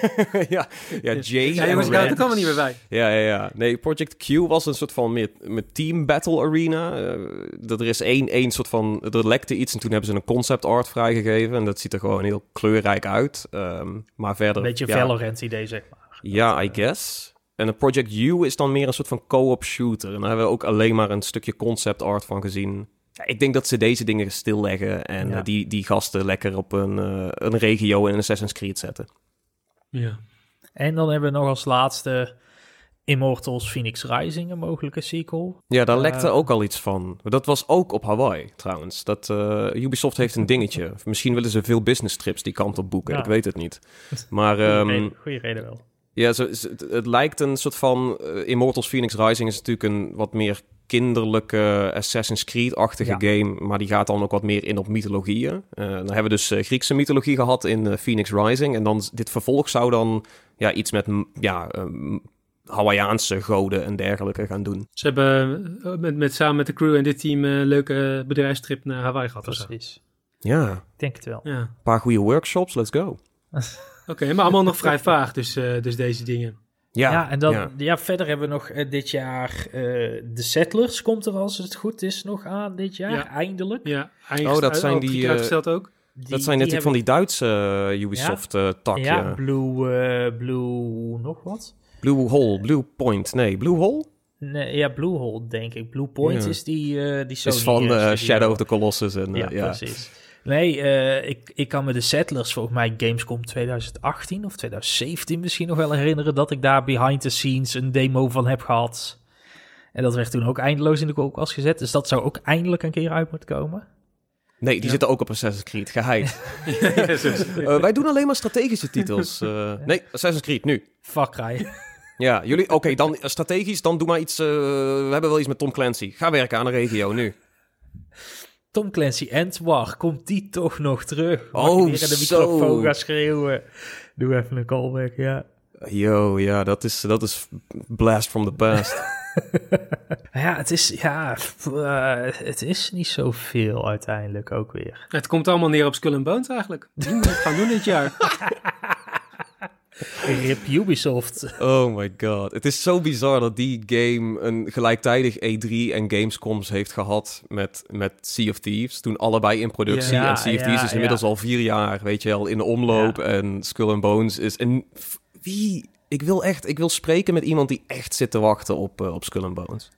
ja, ja, Jay Ja, jongens, daar komen niet meer bij. Ja, ja, ja. Nee, Project Q was een soort van met, met team battle arena. Uh, er is één, één soort van... Er lekte iets en toen hebben ze een concept art vrijgegeven. En dat ziet er gewoon heel kleurrijk uit. Um, maar verder... Een beetje ja, Valorant idee, zeg maar. Ja, I guess. En een Project U is dan meer een soort van co-op shooter. En daar hebben we ook alleen maar een stukje concept art van gezien. Ja, ik denk dat ze deze dingen stilleggen en eh, die, die gasten lekker op een, uh, een regio in Assassin's Creed zetten. Ja. En dan hebben we nog als laatste Immortals Phoenix Rising, een mogelijke sequel. Ja, daar lekte uh, ook al iets van. Dat was ook op Hawaii trouwens. Dat, Ubisoft heeft een dingetje. Misschien willen ze veel business trips die kant op boeken. Ik weet het niet. Maar, goede, um, goede reden wel. Ja, zo, het, lijkt een soort van... Uh, Immortals Phoenix Rising is natuurlijk een wat meer kinderlijke Assassin's Creed-achtige game, maar die gaat dan ook wat meer in op mythologieën. Uh, dan hebben we dus uh, Griekse mythologie gehad in Phoenix Rising en dan dit vervolg zou dan ja, iets met ja, Hawaiiaanse goden en dergelijke gaan doen. Ze hebben met, met, samen met de crew en dit team een leuke bedrijfstrip naar Hawaii gehad. Precies. Ja. Ik denk het wel. Ja. Een paar goede workshops, let's go. Oké, maar allemaal nog vrij vaag, dus, uh, dus deze dingen. Ja, ja en dan ja. verder hebben we nog uh, dit jaar uh, de Settlers komt er als het goed is nog aan dit jaar, ja. eindelijk. Ja, oh, dat zijn die. uitgesteld ook. Die, dat zijn natuurlijk van die Duitse Ubisoft ja? Ja, Blue, Blue nog wat? Blue Hole, Blue Point, nee, Blue Hole? Nee, ja, Blue Hole denk ik. Blue Point is die, die Sony. Is van Shadow of the Colossus en ja, precies. Nee, uh, ik, ik kan me de Settlers, volgens mij Gamescom 2018 of 2017 misschien nog wel herinneren... dat ik daar behind the scenes een demo van heb gehad. En dat werd toen ook eindeloos in de koelkast gezet. Dus dat zou ook eindelijk een keer uit moeten komen. Nee, die ja. zitten ook op Assassin's Creed, geheid. uh, wij doen alleen maar strategische titels. Uh, nee, Assassin's Creed, nu. Fuck, Cry. Ja, jullie, oké, okay, dan strategisch, dan doe maar iets. Uh, we hebben wel iets met Tom Clancy. Ga werken aan een regio nu. Tom Clancy War, komt die toch nog terug? Mag oh, weer in de microfoon gaan schreeuwen. Doe even een callback, ja. Yo, ja, dat is, dat is blast from the past. ja, het is, ja, uh, het is niet zoveel uiteindelijk ook weer. Het komt allemaal neer op Skull and Bones eigenlijk. Die moet gaan doen dit jaar. Rip Ubisoft. Oh my god. Het is zo bizar dat die game een gelijktijdig E3 en Gamescoms heeft gehad met, met Sea of Thieves. Toen allebei in productie. en Sea of Thieves is inmiddels al vier jaar, weet je wel, in de omloop. En Skull and Bones is... En wie... Ik wil echt... Ik wil spreken met iemand die echt zit te wachten op, uh, op Skull and Bones.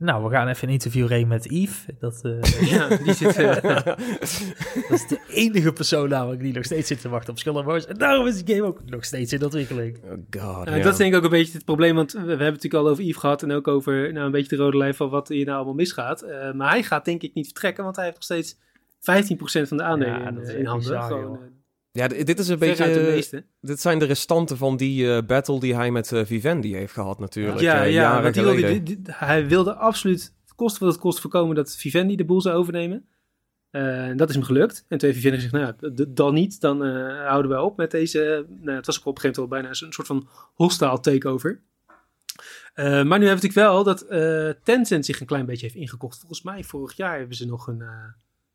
Nou, we gaan even een interview reden met Yves. Dat, uh, ja, die zit... Uh, dat is de enige persoon namelijk die nog steeds zit te wachten op Skull Wars. En daarom is die game ook nog steeds in ontwikkeling. Oh god, uh, Dat is denk ik ook een beetje het probleem, want we, hebben het natuurlijk al over Yves gehad en ook over nou, een beetje de rode lijn van wat hier nou allemaal misgaat. maar hij gaat denk ik niet vertrekken, want hij heeft nog steeds 15% van de aandelen ja, in, in handen. Gewoon, ja, dit is een beetje. Dit zijn de restanten van die uh, battle die hij met uh, Vivendi heeft gehad, natuurlijk. Ja, uh, ja want wilde, die, hij wilde absoluut, kost wat het kost, voorkomen dat Vivendi de boel zou overnemen. En dat is hem gelukt. En toen heeft Vivendi gezegd: Nou, dan niet, dan houden we op met deze. Nou, het was ook op een gegeven moment bijna een soort van hostile takeover. maar nu hebben we natuurlijk wel dat Tencent zich een klein beetje heeft ingekocht. Volgens mij vorig jaar hebben ze nog een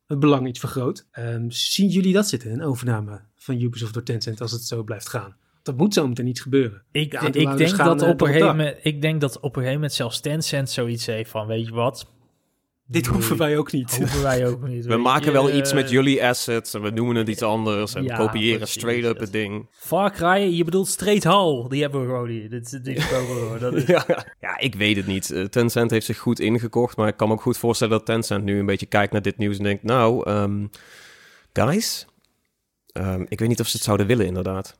het belang iets vergroot. Um, zien jullie dat zitten, een overname van Ubisoft door Tencent, als het zo blijft gaan? Dat moet zo meteen niet gebeuren. Ik, ik, denk dat op een gegeven moment, ik denk dat op een gegeven moment zelfs Tencent zoiets heeft van, weet je wat, dit hoeven wij ook niet. Hoeven wij ook niet. we maken wel iets met jullie assets en we noemen het iets anders en we kopiëren straight up het ding. Far Cry, je bedoelt Straight Hall, die hebben we gewoon hier. Dit, dit dat is... ja, ja, ik weet het niet. Eh, Tencent heeft zich goed ingekocht, maar ik kan me ook goed voorstellen dat Tencent nu een beetje kijkt naar dit nieuws en denkt, nou, um, guys, um, ik weet niet of ze het zouden willen inderdaad.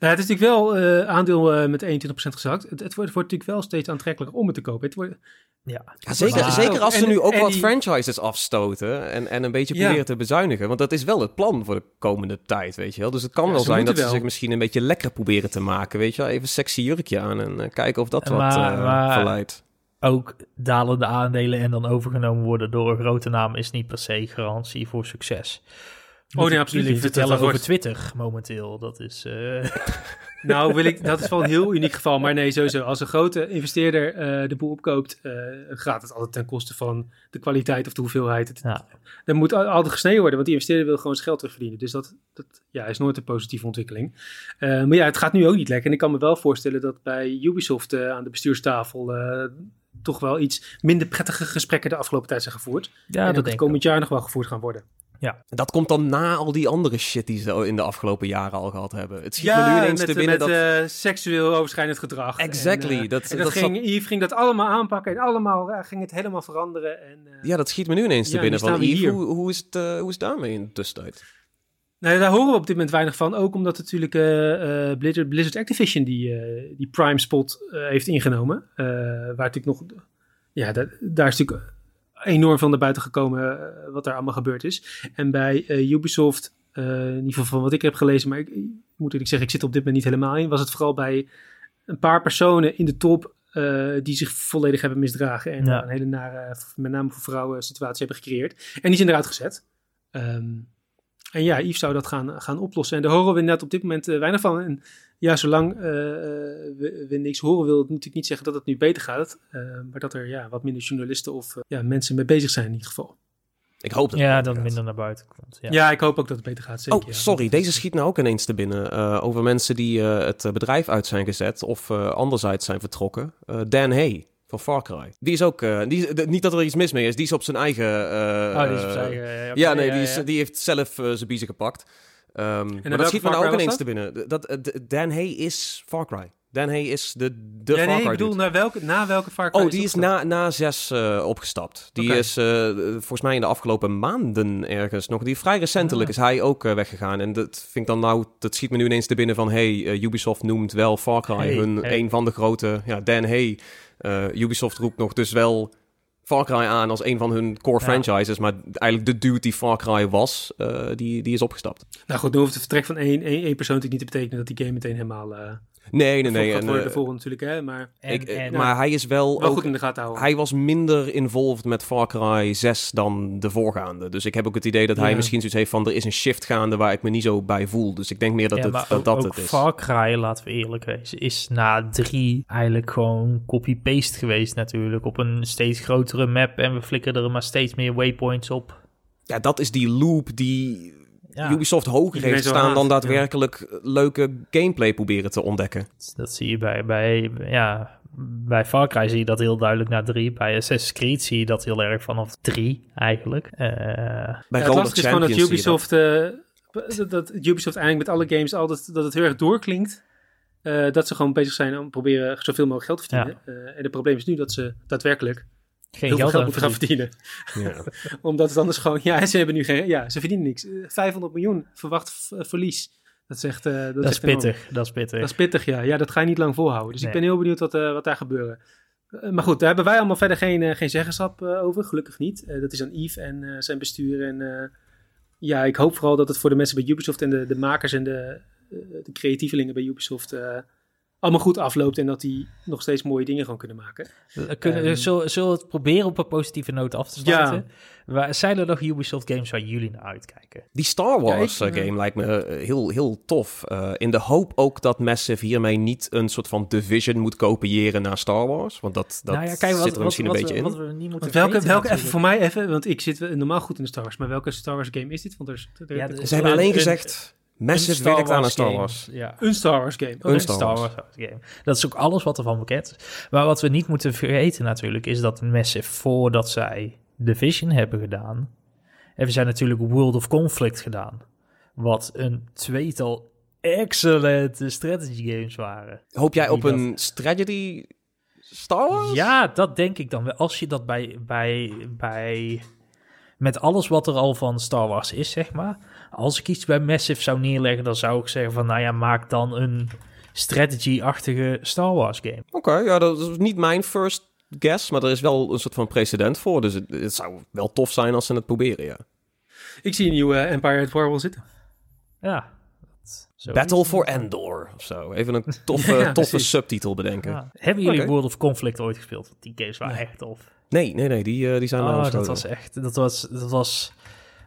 Nou, het is natuurlijk wel uh, aandeel uh, met 21% gezakt. Het, het, wordt, wordt, natuurlijk wel steeds aantrekkelijker om het te kopen. Het wordt, ja. zeker, zeker als ze nu ook wat franchises afstoten en, en een beetje proberen te bezuinigen. Want dat is wel het plan voor de komende tijd, weet je wel. Dus het kan wel zijn dat ze zich misschien een beetje lekker proberen te maken, weet je wel. Even sexy jurkje aan en uh, kijken of dat wat uh, verleidt. Ook dalende aandelen en dan overgenomen worden door een grote naam is niet per se garantie voor succes. Oh nee, absoluut. Jullie vertellen over Twitter momenteel. Dat is... Uh... nou, wil ik, dat is wel een heel uniek geval. Maar nee, sowieso. Als een grote investeerder uh, de boel opkoopt, uh, gaat het altijd ten koste van de kwaliteit of de hoeveelheid. Het, ja. Er moet altijd gesneden worden, want die investeerder wil gewoon zijn geld terugverdienen. Dus dat, dat ja, is nooit een positieve ontwikkeling. maar ja, het gaat nu ook niet lekker. En ik kan me wel voorstellen dat bij Ubisoft aan de bestuurstafel toch wel iets minder prettige gesprekken de afgelopen tijd zijn gevoerd. Ja, en dat, dat komend jaar nog wel gevoerd gaan worden. Ja. Dat komt dan na al die andere shit die ze in de afgelopen jaren al gehad hebben. Het schiet ja, me nu ineens met, te binnen met, dat... Uh, seksueel overschrijdend gedrag. Exactly. En, uh, dat, en dat, ging, Yves ging dat allemaal aanpakken en allemaal uh, ging het helemaal veranderen. En, ja, dat schiet me nu ineens te binnen van Yves. Hoe, hoe, is het, hoe is het daarmee in de tussentijd? Nou, daar horen we op dit moment weinig van. Ook omdat natuurlijk Blizzard, Blizzard Activision die, die prime spot heeft ingenomen. waar natuurlijk nog... Ja, daar, daar is natuurlijk enorm van naar buiten gekomen uh, wat er allemaal gebeurd is. En bij uh, Ubisoft, uh, in ieder geval van wat ik heb gelezen, maar ik, ik moet eerlijk zeggen, ik zit op dit moment niet helemaal in, was het vooral bij een paar personen in de top die zich volledig hebben misdragen en een hele nare, met name voor vrouwen, situatie hebben gecreëerd. En die zijn eruit gezet. Um, en ja, Yves zou dat gaan, gaan oplossen. En daar horen we net op dit moment weinig van. En ja, zolang uh, we, we, niks horen, wil het natuurlijk niet zeggen dat het nu beter gaat. Uh, maar dat er ja, wat minder journalisten of uh, ja, mensen mee bezig zijn in ieder geval. Ik hoop dat ja, dat het minder naar buiten komt. Ja. ja. ik hoop ook dat het beter gaat. Zeker, oh, sorry, deze schiet nou ook ineens te binnen. over mensen die het bedrijf uit zijn gezet of anderzijds zijn vertrokken. Dan Hay van Far Cry. Die is ook, die, niet dat er iets mis mee is, die is op zijn eigen... oh, die is op zijn eigen... ja, nee, die, is, die heeft zelf zijn biezen gepakt. Um, maar dat schiet me nou ook ineens te binnen. Dat, uh, Dan Hay is Far Cry. Dan Hay is de, de ja, Far Cry. ik bedoel, naar welke, na welke Far Cry Oh, die is, na, na zes uh, opgestapt. Die okay. is uh, volgens mij in de afgelopen maanden ergens nog. Die vrij recentelijk ah. is hij ook uh, weggegaan. En dat vind ik dan nou, dat schiet me nu ineens te binnen van... hey, Ubisoft noemt wel Far Cry hey, hun hey. een van de grote... Ja, Dan Hay. Ubisoft roept nog dus wel Far Cry aan als een van hun core ja. franchises. Maar eigenlijk de dude die Far Cry was, uh, die, die is opgestapt. Nou goed, dan hoeft het vertrek van één, één, één persoon niet te betekenen dat die game meteen helemaal... Nee, nee, nee. En, uh, de volgende natuurlijk, hè. Maar, en, ik, en, maar hij is wel, wel ook, goed in de gaten houden. Hij was minder involved met Far Cry 6 dan de voorgaande. Dus ik heb ook het idee dat hij misschien zoiets heeft van... er is een shift gaande waar ik me niet zo bij voel. Dus ik denk meer dat ja, het, dat, ook, dat ook het is. Far Cry, laten we eerlijk wezen, is na drie eigenlijk gewoon copy-paste geweest natuurlijk. Op een steeds grotere map en we flikkeren er maar steeds meer waypoints op. Ja, dat is die loop die ja. Ubisoft hoger heeft staan dan daadwerkelijk ja. leuke gameplay proberen te ontdekken. Dat zie je bij, bij, ja, bij Far Cry zie je dat heel duidelijk na drie. Bij Assassin's Creed zie je dat heel erg vanaf drie eigenlijk. Uh, bij ja, het is gewoon dat Ubisoft, uh, dat, Ubisoft eigenlijk met alle games altijd dat het heel erg doorklinkt. Uh, dat ze gewoon bezig zijn om proberen zoveel mogelijk geld te verdienen. Ja. en het probleem is nu dat ze daadwerkelijk geen heel geld, veel geld moeten gaan verdienen. Ja. Omdat het anders gewoon, ja, ze hebben nu geen, ja, ze verdienen niks. 500 miljoen verwacht verlies. Dat is echt, uh, dat, is pittig. Dat is pittig. Dat is pittig, ja. Ja, dat ga je niet lang volhouden. Dus ik ben heel benieuwd wat, uh, wat daar gebeuren. Uh, maar goed, daar hebben wij allemaal verder geen, geen zeggenschap over. Gelukkig niet. dat is aan Yves en zijn bestuur. En ja, ik hoop vooral dat het voor de mensen bij Ubisoft en de, de makers en de, de creatievelingen bij Ubisoft allemaal goed afloopt en dat die nog steeds mooie dingen gewoon kunnen maken. Kunnen, um, zullen, zullen we het proberen op een positieve noot af te sluiten? Ja. zijn er nog Ubisoft games waar jullie naar uitkijken? Die Star Wars eh, game lijkt me eh, heel, heel tof. Uh, in de hoop ook dat Massive hiermee niet een soort van Division moet kopiëren naar Star Wars. Want dat, dat nou ja, kijk, wat, zit er misschien een beetje in. Wat we niet moeten welke, welke even voor mij even, want ik zit normaal goed in de Star Wars, maar welke Star Wars game is dit? Want er, er, ja, ze hebben alleen gezegd... Massive werkt aan een Star Wars. Ja. Een Star Wars game. Een Star, Wars. game. Dat is ook alles wat ervan bekend is. Maar wat we niet moeten vergeten natuurlijk... is dat Massive voordat zij Division hebben gedaan... hebben zij natuurlijk World of Conflict gedaan. Wat een tweetal excellente strategy games waren. Hoop jij op een strategy Star Wars? Ja, dat denk ik dan wel. Als je dat bij... bij, bij met alles wat er al van Star Wars is, zeg maar als ik iets bij Massive zou neerleggen, dan zou ik zeggen van, nou ja, maak dan een strategy-achtige Star Wars game. Oké, ja, dat is niet mijn first guess, maar er is wel een soort van precedent voor. Dus het, zou wel tof zijn als ze het proberen, ja. Ik zie een nieuwe Empire at War wel zitten. Ja. Battle for Endor of zo. Even een toffe, toffe subtitel bedenken. Hebben jullie World of Conflict ooit gespeeld? Die games waren echt tof. Nee, nee, nee, die, uh, die zijn oh, dat was echt, dat was, dat was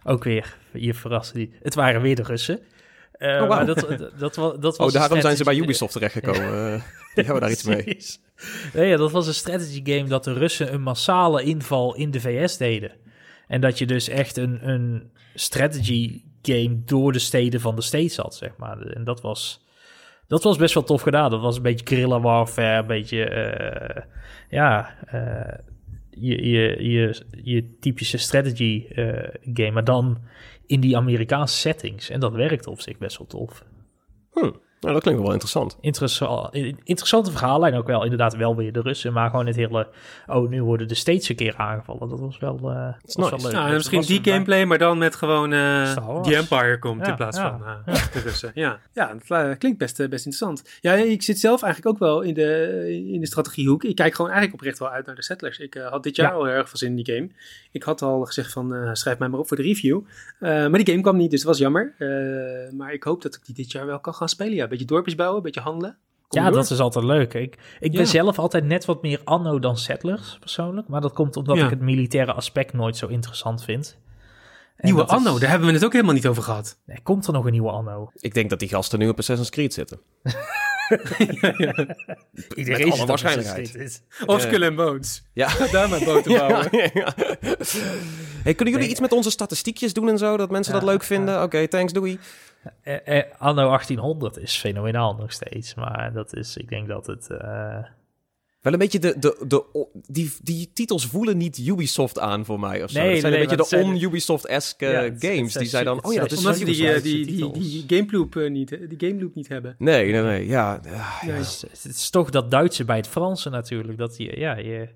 ook weer, je verraste die. Het waren weer de Russen. Uh, oh, wow. dat, dat, dat, dat was oh, daarom zijn ze bij Ubisoft terechtgekomen. ja. Eh, die hebben daar iets mee. Nee, ja, dat was een strategy game dat de Russen een massale inval in de VS deden. En dat je dus echt een, een strategy game door de steden van de States had, zeg maar. En dat was, dat was best wel tof gedaan. Dat was een beetje guerrilla warfare, een beetje, uh, ja, uh, je, je, je, je typische strategy uh, game, maar dan in die Amerikaanse settings. En dat werkt op zich best wel tof. Hmm. Nou, dat klinkt wel interessant. Interessant, interessante verhaallijn ook wel. Inderdaad, wel weer de Russen, maar gewoon het hele... Oh, nu worden de steeds een keer aangevallen. Dat was wel, uh, was nice. wel leuk. Nou, misschien die gameplay, maar dan met gewoon uh, The Empire komt in plaats van uh, de Russen. Ja, ja dat klinkt best, best interessant. Ja, ik zit zelf eigenlijk ook wel in de, in de strategiehoek. Ik kijk gewoon eigenlijk oprecht wel uit naar de Settlers. Ik had dit jaar al erg veel zin in die game. Ik had al gezegd van, schrijf mij maar op voor de review. maar die game kwam niet, dus dat was jammer. maar ik hoop dat ik die dit jaar wel kan gaan spelen, ja beetje dorpjes bouwen, een beetje handelen. ja, dat is altijd leuk. Ik, ik ben zelf altijd net wat meer anno dan settlers, persoonlijk. Maar dat komt omdat ik het militaire aspect nooit zo interessant vind. nieuwe anno, daar hebben we het ook helemaal niet over gehad. Nee, komt er nog een nieuwe anno? Ik denk dat die gasten nu op Assassin's Creed zitten. Iedereen Met alle waarschijnlijkheid. Of Skull and Bones. Ja. Daar met boten bouwen. hey, kunnen jullie iets met onze statistiekjes doen en zo? Dat mensen dat leuk vinden? Oké, thanks, doei. Eh, eh, anno 1800 is fenomenaal nog steeds. Maar dat is, ik denk dat het... Uh... Wel een beetje de, de, de, die, die titels voelen niet Ubisoft aan voor mij of zo. Nee, dat zijn een beetje de on-Ubisoft-esque games. die zijn dan, oh ja, dat is Omdat die, die, die, die, die gameloop niet, die gameloop niet hebben. Nee, nee, nee, ja. ja. Het, is, het, is, toch dat Duitse bij het Franse natuurlijk. Dat je, ja, je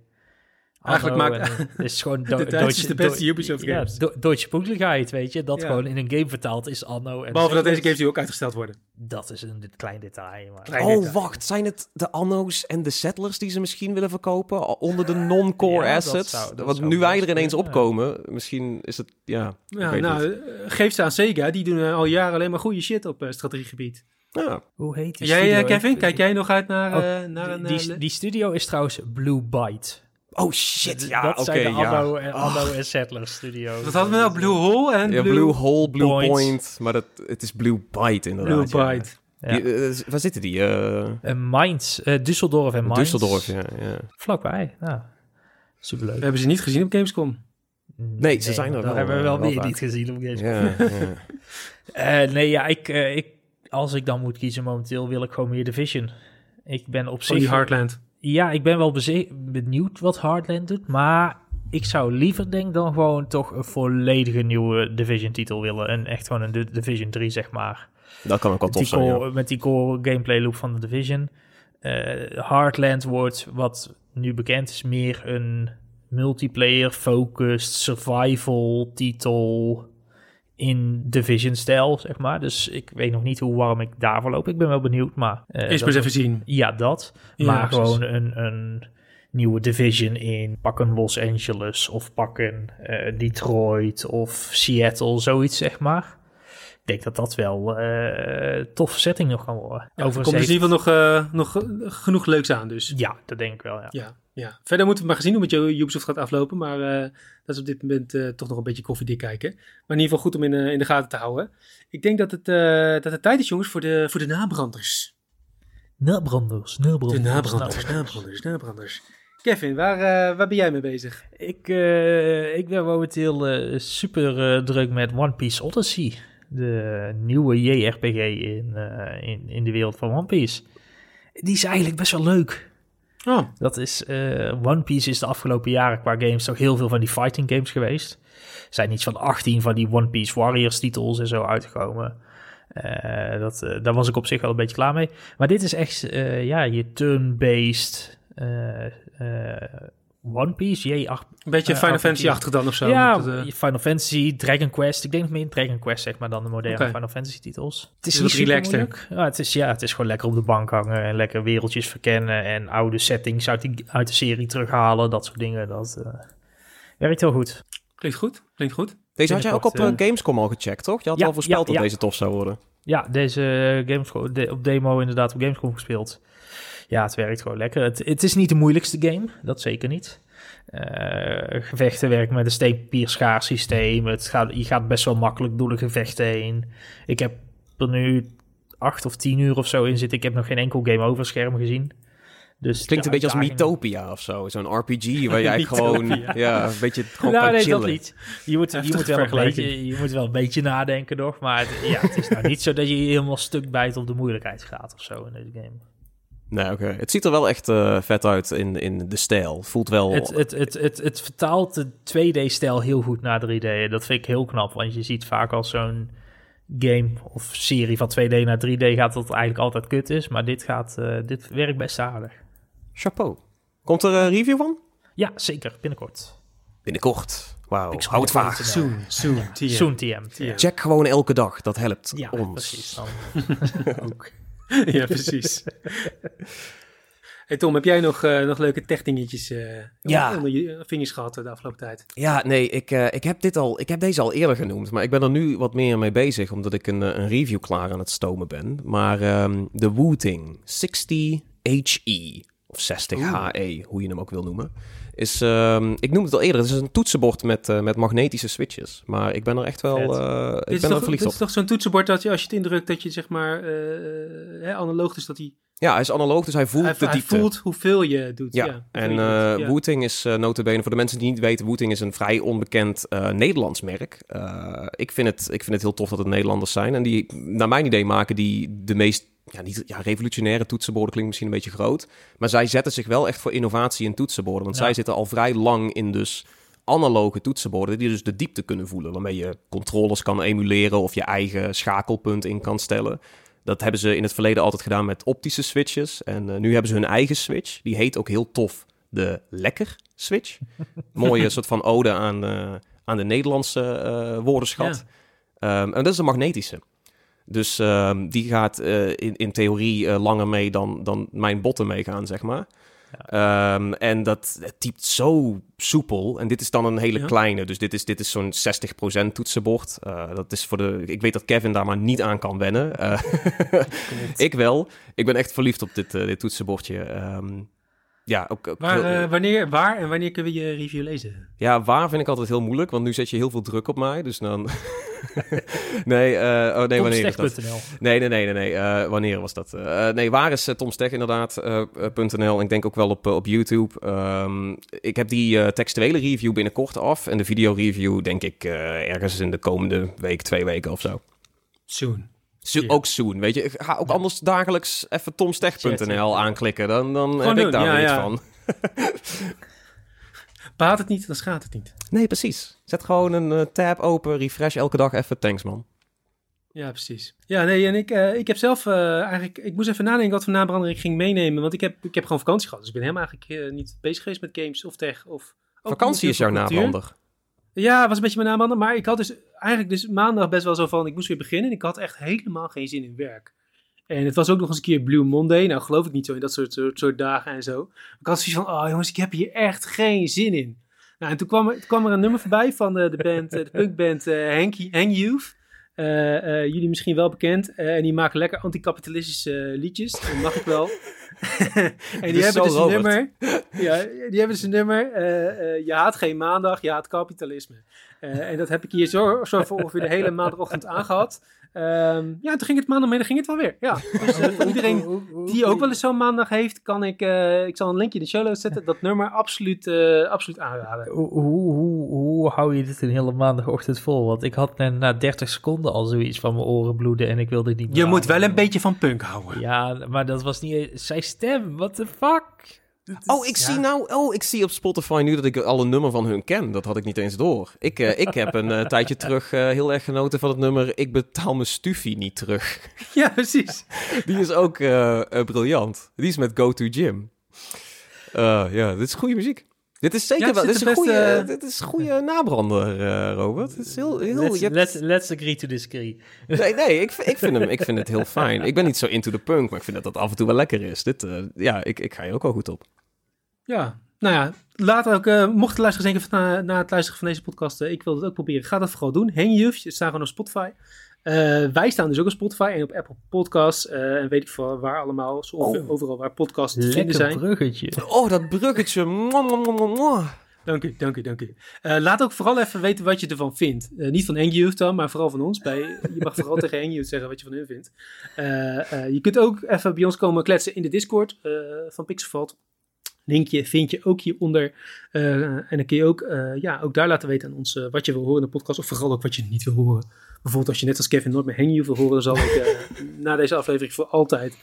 Eigenlijk maakt het is gewoon do de Duitse de beste Ubisoft games. Ja, Deutsche Punktligkeit, weet je. Dat gewoon in een game vertaald is anno. En Behalve dat deze games nu ook uitgesteld worden. Dat is een klein detail. Maar. oh, wacht. Zijn het de anno's en de settlers die ze misschien willen verkopen onder de non-core assets? Dat zou, Want nu wij er ineens opkomen, misschien is het, ja... Ja, nou, niet. Eh, geef ze aan Sega. Die doen al jaren alleen maar goede shit op uh, strategiegebied. Ja. Hoe heet die Jij, uh, Kevin, kijk jij nog uit naar, oh, naar een... Die, die studio is trouwens Blue Byte. Oh shit, ja, oké. Okay, zijn de Anno, en, Anno en Settlers Studios. Wat hadden we nou? Blue Hole en ja, Blue, Hole, Blue Point. maar dat, het is Blue Byte inderdaad. Blue Byte. Ja. Die, uh, waar zitten die? Uh... Uh, Mainz, Düsseldorf en Mainz. Düsseldorf, ja. ja. Vlakbij, ja. Superleuk. We hebben ze niet gezien op Gamescom. Nee, ze zijn er wel. hebben we wel weer niet gezien op Gamescom. Ja, ja. nee, ja, ik, ik, als ik dan moet kiezen momenteel, wil ik gewoon meer Division. Ik ben op zich... die Heartland ja, ik ben wel benieuwd wat Heartland doet. Maar ik zou liever denk dan gewoon toch een volledige nieuwe Division titel willen. En echt gewoon een Division 3, zeg maar. Dat kan ook al tof zijn, Met die core gameplay loop van de Division. Uh, Heartland wordt, wat nu bekend is, meer een multiplayer focused survival titel in Division-stijl, zeg maar. Dus ik weet nog niet hoe warm ik daarvoor loop. Ik ben wel benieuwd, maar... Uh, Eerst maar even zien. Ja, dat. maar gewoon een, een nieuwe Division in pakken Los Angeles of pakken uh, Detroit of Seattle, zoiets, zeg maar. Ik denk dat dat wel uh, toffe setting nog kan worden. Ja, er komt dus in ieder geval nog, nog genoeg leuks aan dus. Ja, dat denk ik wel, ja. ja. Ja, verder moeten we maar gezien hoe met Ubisoft gaat aflopen. Maar uh, dat is op dit moment uh, toch nog een beetje koffiedik kijken. Maar in ieder geval goed om in, uh, in de gaten te houden. Ik denk dat het, dat het tijd is, jongens, voor de, voor de nabranders. Nabranders, nabranders. De nabranders, nabranders, nabranders. Kevin, waar, waar ben jij mee bezig? Ik, ik ben momenteel super druk met One Piece Odyssey. De nieuwe JRPG in, in, in de wereld van One Piece. Die is eigenlijk best wel leuk. Oh. Dat is, uh, One Piece is de afgelopen jaren qua games toch heel veel van die fighting games geweest. Er zijn iets van 18 van die One Piece Warriors titels en zo uitgekomen. Uh, dat, uh, daar was ik op zich wel een beetje klaar mee. Maar dit is echt, ja, je turn-based One Piece, J8. Een beetje uh, Final Fantasy-achtig dan of zo? Ja, het, uh... Final Fantasy, Dragon Quest. Ik denk nog meer in Dragon Quest, zeg maar, dan de moderne Final Fantasy-titels. Het is, niet relaxed, ja, het is Ja, het is gewoon lekker op de bank hangen en lekker wereldjes verkennen en oude settings uit, die, uit de serie terughalen, dat soort dingen. Dat uh, werkt heel goed. Klinkt goed, klinkt goed. Deze had jij ook op Gamescom al gecheckt, toch? Je had al voorspeld dat deze tof zou worden. Ja, deze Gamescom, de, op demo inderdaad op Gamescom gespeeld ja, het werkt gewoon lekker. Het, het is niet de moeilijkste game, dat zeker niet. Uh, gevechten werken met een steenpapierschaar systeem. Het gaat, je gaat best wel makkelijk door de gevechten heen. Ik heb er nu acht of tien uur of zo in zitten. Ik heb nog geen enkel game over scherm gezien. Dus Klinkt een beetje als Mythopia of zo. Zo'n RPG waar jij gewoon ja, een beetje gewoon nou, nee, chillen. dat niet. Je moet, je, moet wel een beetje, je moet wel een beetje nadenken nog. Maar het, ja, het is nou niet zo dat je helemaal stuk bijt op de moeilijkheidsgraad of zo in deze game. Nee, oké. Het ziet er wel echt uh, vet uit in, in de stijl. Voelt wel... Het, het, het, het, het vertaalt de 2D-stijl heel goed naar 3D. Dat vind ik heel knap, want je ziet vaak als zo'n game of serie van 2D naar 3D gaat dat eigenlijk altijd kut is. Maar dit, gaat, uh, dit werkt best aardig. Chapeau. Komt er een review van? Ja, zeker. Binnenkort. Binnenkort. Wauw, houd vaag. Soon, soon, TM. Soon TM. Check gewoon elke dag, dat helpt ja, ons. precies. Dan ook. ja, precies. Hey Tom, heb jij nog, uh, nog leuke techdingetjes uh, ja. onder je vingers gehad de afgelopen tijd? Ja, nee, ik, uh, ik, heb dit al, ik heb deze al eerder genoemd, maar ik ben er nu wat meer mee bezig, omdat ik een, een review klaar aan het stomen ben. Maar um, de Wooting 60HE, of 60HE, hoe je hem ook wil noemen is, um, ik noemde het al eerder, het is een toetsenbord met, uh, met magnetische switches. Maar ik ben er echt wel, uh, ik ben toch, verliefd op. Dit is toch zo'n toetsenbord dat je, als je het indrukt, dat je zeg maar uh, hè, analoog is dat hij... Ja, hij is analoog, dus hij voelt hij, de diepte. Hij voelt hoeveel je doet. Ja, ja en uh, ja. Wooting is uh, notabene, voor de mensen die niet weten, Wooting is een vrij onbekend uh, Nederlands merk. ik, vind het, ik vind het heel tof dat het Nederlanders zijn. En die, naar mijn idee, maken die de meest ja, niet, ja, revolutionaire toetsenborden klinkt misschien een beetje groot. Maar zij zetten zich wel echt voor innovatie in toetsenborden. Want zij zitten al vrij lang in dus analoge toetsenborden die dus de diepte kunnen voelen. Waarmee je controllers kan emuleren of je eigen schakelpunt in kan stellen. Dat hebben ze in het verleden altijd gedaan met optische switches. En uh, nu hebben ze hun eigen switch. Die heet ook heel tof de Lekker Switch. Mooie soort van ode aan, uh, aan de Nederlandse uh, woordenschat. Ja. Um, en dat is een magnetische. Dus um, die gaat uh, in, in theorie uh, langer mee dan, dan mijn botten meegaan, zeg maar. Ja. Um, en dat het typt zo soepel. En dit is dan een hele ja. kleine. Dus dit is, dit is zo'n 60% toetsenbord. Uh, dat is voor de. Ik weet dat Kevin daar maar niet aan kan wennen. ik wel. Ik ben echt verliefd op dit, dit toetsenbordje. Um, ja, ook, ook waar, heel, uh, wanneer, waar en wanneer kunnen we je review lezen? Ja, waar vind ik altijd heel moeilijk, want nu zet je heel veel druk op mij. Dus dan. nee, uh, oh nee, wanneer is dat? Nee, nee, nee, nee, nee. Uh, wanneer was dat? nee, waar is Tom Stech inderdaad? .nl. Ik denk ook wel op, op YouTube. Um, ik heb die textuele review binnenkort af. En de video review denk ik ergens in de komende week, twee weken of zo. Soon. So, yeah. Ook soon, weet je. Ga ook anders dagelijks even tomstech.nl aanklikken. Dan, dan heb ik daar weer iets van. Baat het niet, dan schaadt het niet. Nee, precies. Zet gewoon een uh, tab open, refresh elke dag even. Thanks, man. Ja, precies. Ja, nee, en ik, uh, ik heb zelf uh, eigenlijk... Ik moest even nadenken wat voor nabrander ik ging meenemen. Want ik heb, ik heb gewoon vakantie gehad. Dus ik ben helemaal eigenlijk niet bezig geweest met games of tech of Vakantie is jouw nabrander. Ja, was een beetje mijn nabrander. Maar ik had dus eigenlijk dus maandag best wel zo van, ik moest weer beginnen. En ik had echt helemaal geen zin in werk. En het was ook nog eens een keer Blue Monday. Nou, geloof ik niet zo in dat soort, soort, dagen en zo. Ik had zoiets van, oh jongens, ik heb hier echt geen zin in. Nou, en toen kwam, er, kwam er een nummer voorbij van de, de band, de punkband uh, Hang Youth. Jullie misschien wel bekend. en die maken lekker anticapitalistische liedjes. Dat mag ik wel. en die hebben dus een nummer. Ja, die hebben dus een nummer. je haat geen maandag, je haat kapitalisme. En dat heb ik hier zo, zo voor ongeveer de hele maandagochtend aangehad. Um, ja, toen ging het maandag ging het wel weer. Ja. Dus uh, iedereen die ook wel eens zo'n maandag heeft, kan ik, uh, ik zal een linkje in de show notes zetten, dat nummer absoluut, uh, absoluut aanraden. Hoe, hoe, hoe, hoe hou je dit een hele maandagochtend vol? Want ik had net na 30 seconden al zoiets van mijn oren bloeden en ik wilde niet meer. Je moet wel een beetje van punk houden. Ja, maar dat was niet zijn stem. What the fuck? Oh, ik zie nou, oh, ik zie op Spotify nu dat ik al een nummer van hun ken. Dat had ik niet eens door. Ik, uh, ik heb een uh, tijdje terug uh, heel erg genoten van het nummer Ik betaal mijn stufie niet terug. Ja, precies. Die is ook briljant. Die is met Go To Gym. ja, dit is goede muziek. Dit is zeker wel. Dit is, een goede, dit is goede nabrander, Robert. Het is heel, heel, let's, hebt... let's, let's, agree to disagree. Nee, nee ik, ik, vind hem, ik vind het heel fijn. Ik ben niet zo into the punk, maar ik vind dat dat af en toe wel lekker is. Dit, ja, ik, ik ga je ook wel goed op. Ja, nou ja, later ook, mocht de luisteraars denken na, na het luisteren van deze podcast, ik wil het ook proberen, ga dat vooral doen. Hang Juf, je staat gewoon op Spotify. Uh, wij staan dus ook op Spotify en op Apple Podcasts en weet ik veel waar allemaal, zo oh. overal waar podcasts te vinden zijn. bruggetje. Oh, dat bruggetje. Dank u, dank u, dank u. Uh, laat ook vooral even weten wat je ervan vindt. Uh, niet van Youth dan, maar vooral van ons. Bij, je mag vooral tegen Youth zeggen wat je van hun vindt. Uh, je kunt ook even bij ons komen kletsen in de Discord van Pixelvault linkje vind je ook hieronder. Uh, en dan kun je ook, uh, ja, ook daar laten weten aan ons uh, wat je wil horen in de podcast. Of vooral ook wat je niet wil horen. Bijvoorbeeld als je net als Kevin nooit meer wil horen. Dan zal ik na deze aflevering voor altijd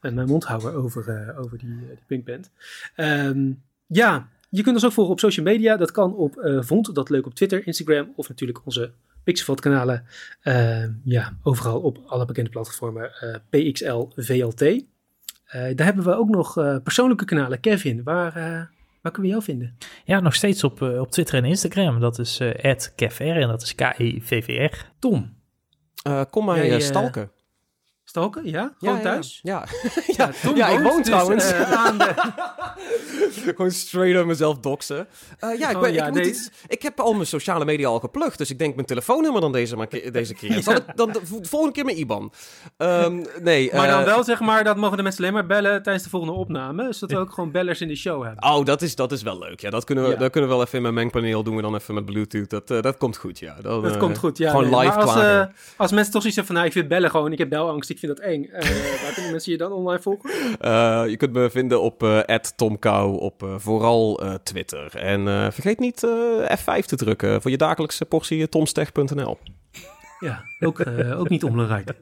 mijn mond houden over, over die, die Pinkband. Um, ja, je kunt ons ook volgen op social media. Dat kan op Vond, dat leuk op Twitter, Instagram of natuurlijk onze Pixelvat kanalen. Ehm, ja, overal op alle bekende platformen. PXL, VLT. Uh, daar hebben we ook nog uh, persoonlijke kanalen. Kevin, waar, uh, waar kunnen we jou vinden? Ja, nog steeds op, op Twitter en Instagram. Dat is @kevr en dat is K-I-V-V-R. Tom. kom mij stalken. Stalken, ja? Gewoon ja, thuis? Ja, ja. ja, ja ik woon dus, trouwens. Uh, aan de... Gewoon straight up mezelf doxen. Uh, ja, ik, ben, ik, moet iets, ik heb al mijn sociale media al geplukt, dus ik denk mijn telefoonnummer dan deze, maar, deze keer. Zal ik dan de, volgende keer mijn IBAN? Um, nee. Maar dan uh, wel zeg maar, dat mogen de mensen alleen maar bellen tijdens de volgende opname, zodat we ook gewoon bellers in de show hebben. Oh, dat is, dat is wel leuk. Ja, dat kunnen we, dat kunnen we wel even in mijn mengpaneel doen we dan even met Bluetooth. Dat, dat komt goed, ja. Dan, dat komt goed, ja. Gewoon nee. live als, als mensen toch zoiets hebben van, nou, ik vind bellen gewoon, ik heb belangst, ik vind dat eng. Uh, waar kunnen mensen je dan online volgen? Uh, je kunt me vinden op uh, @tomkou op uh, vooral Twitter. En vergeet niet F5 te drukken voor je dagelijkse portie tomstech.nl. Ja, ook, ook niet onbelangrijk.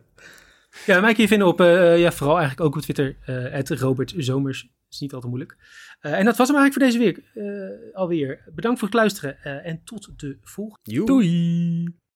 Ja, mij kun je vinden op, ja, vooral eigenlijk ook op Twitter, uh, Robert Zomers. is niet altijd moeilijk. Uh, en dat was hem eigenlijk voor deze week uh, alweer. Bedankt voor het luisteren en tot de volgende. Doei!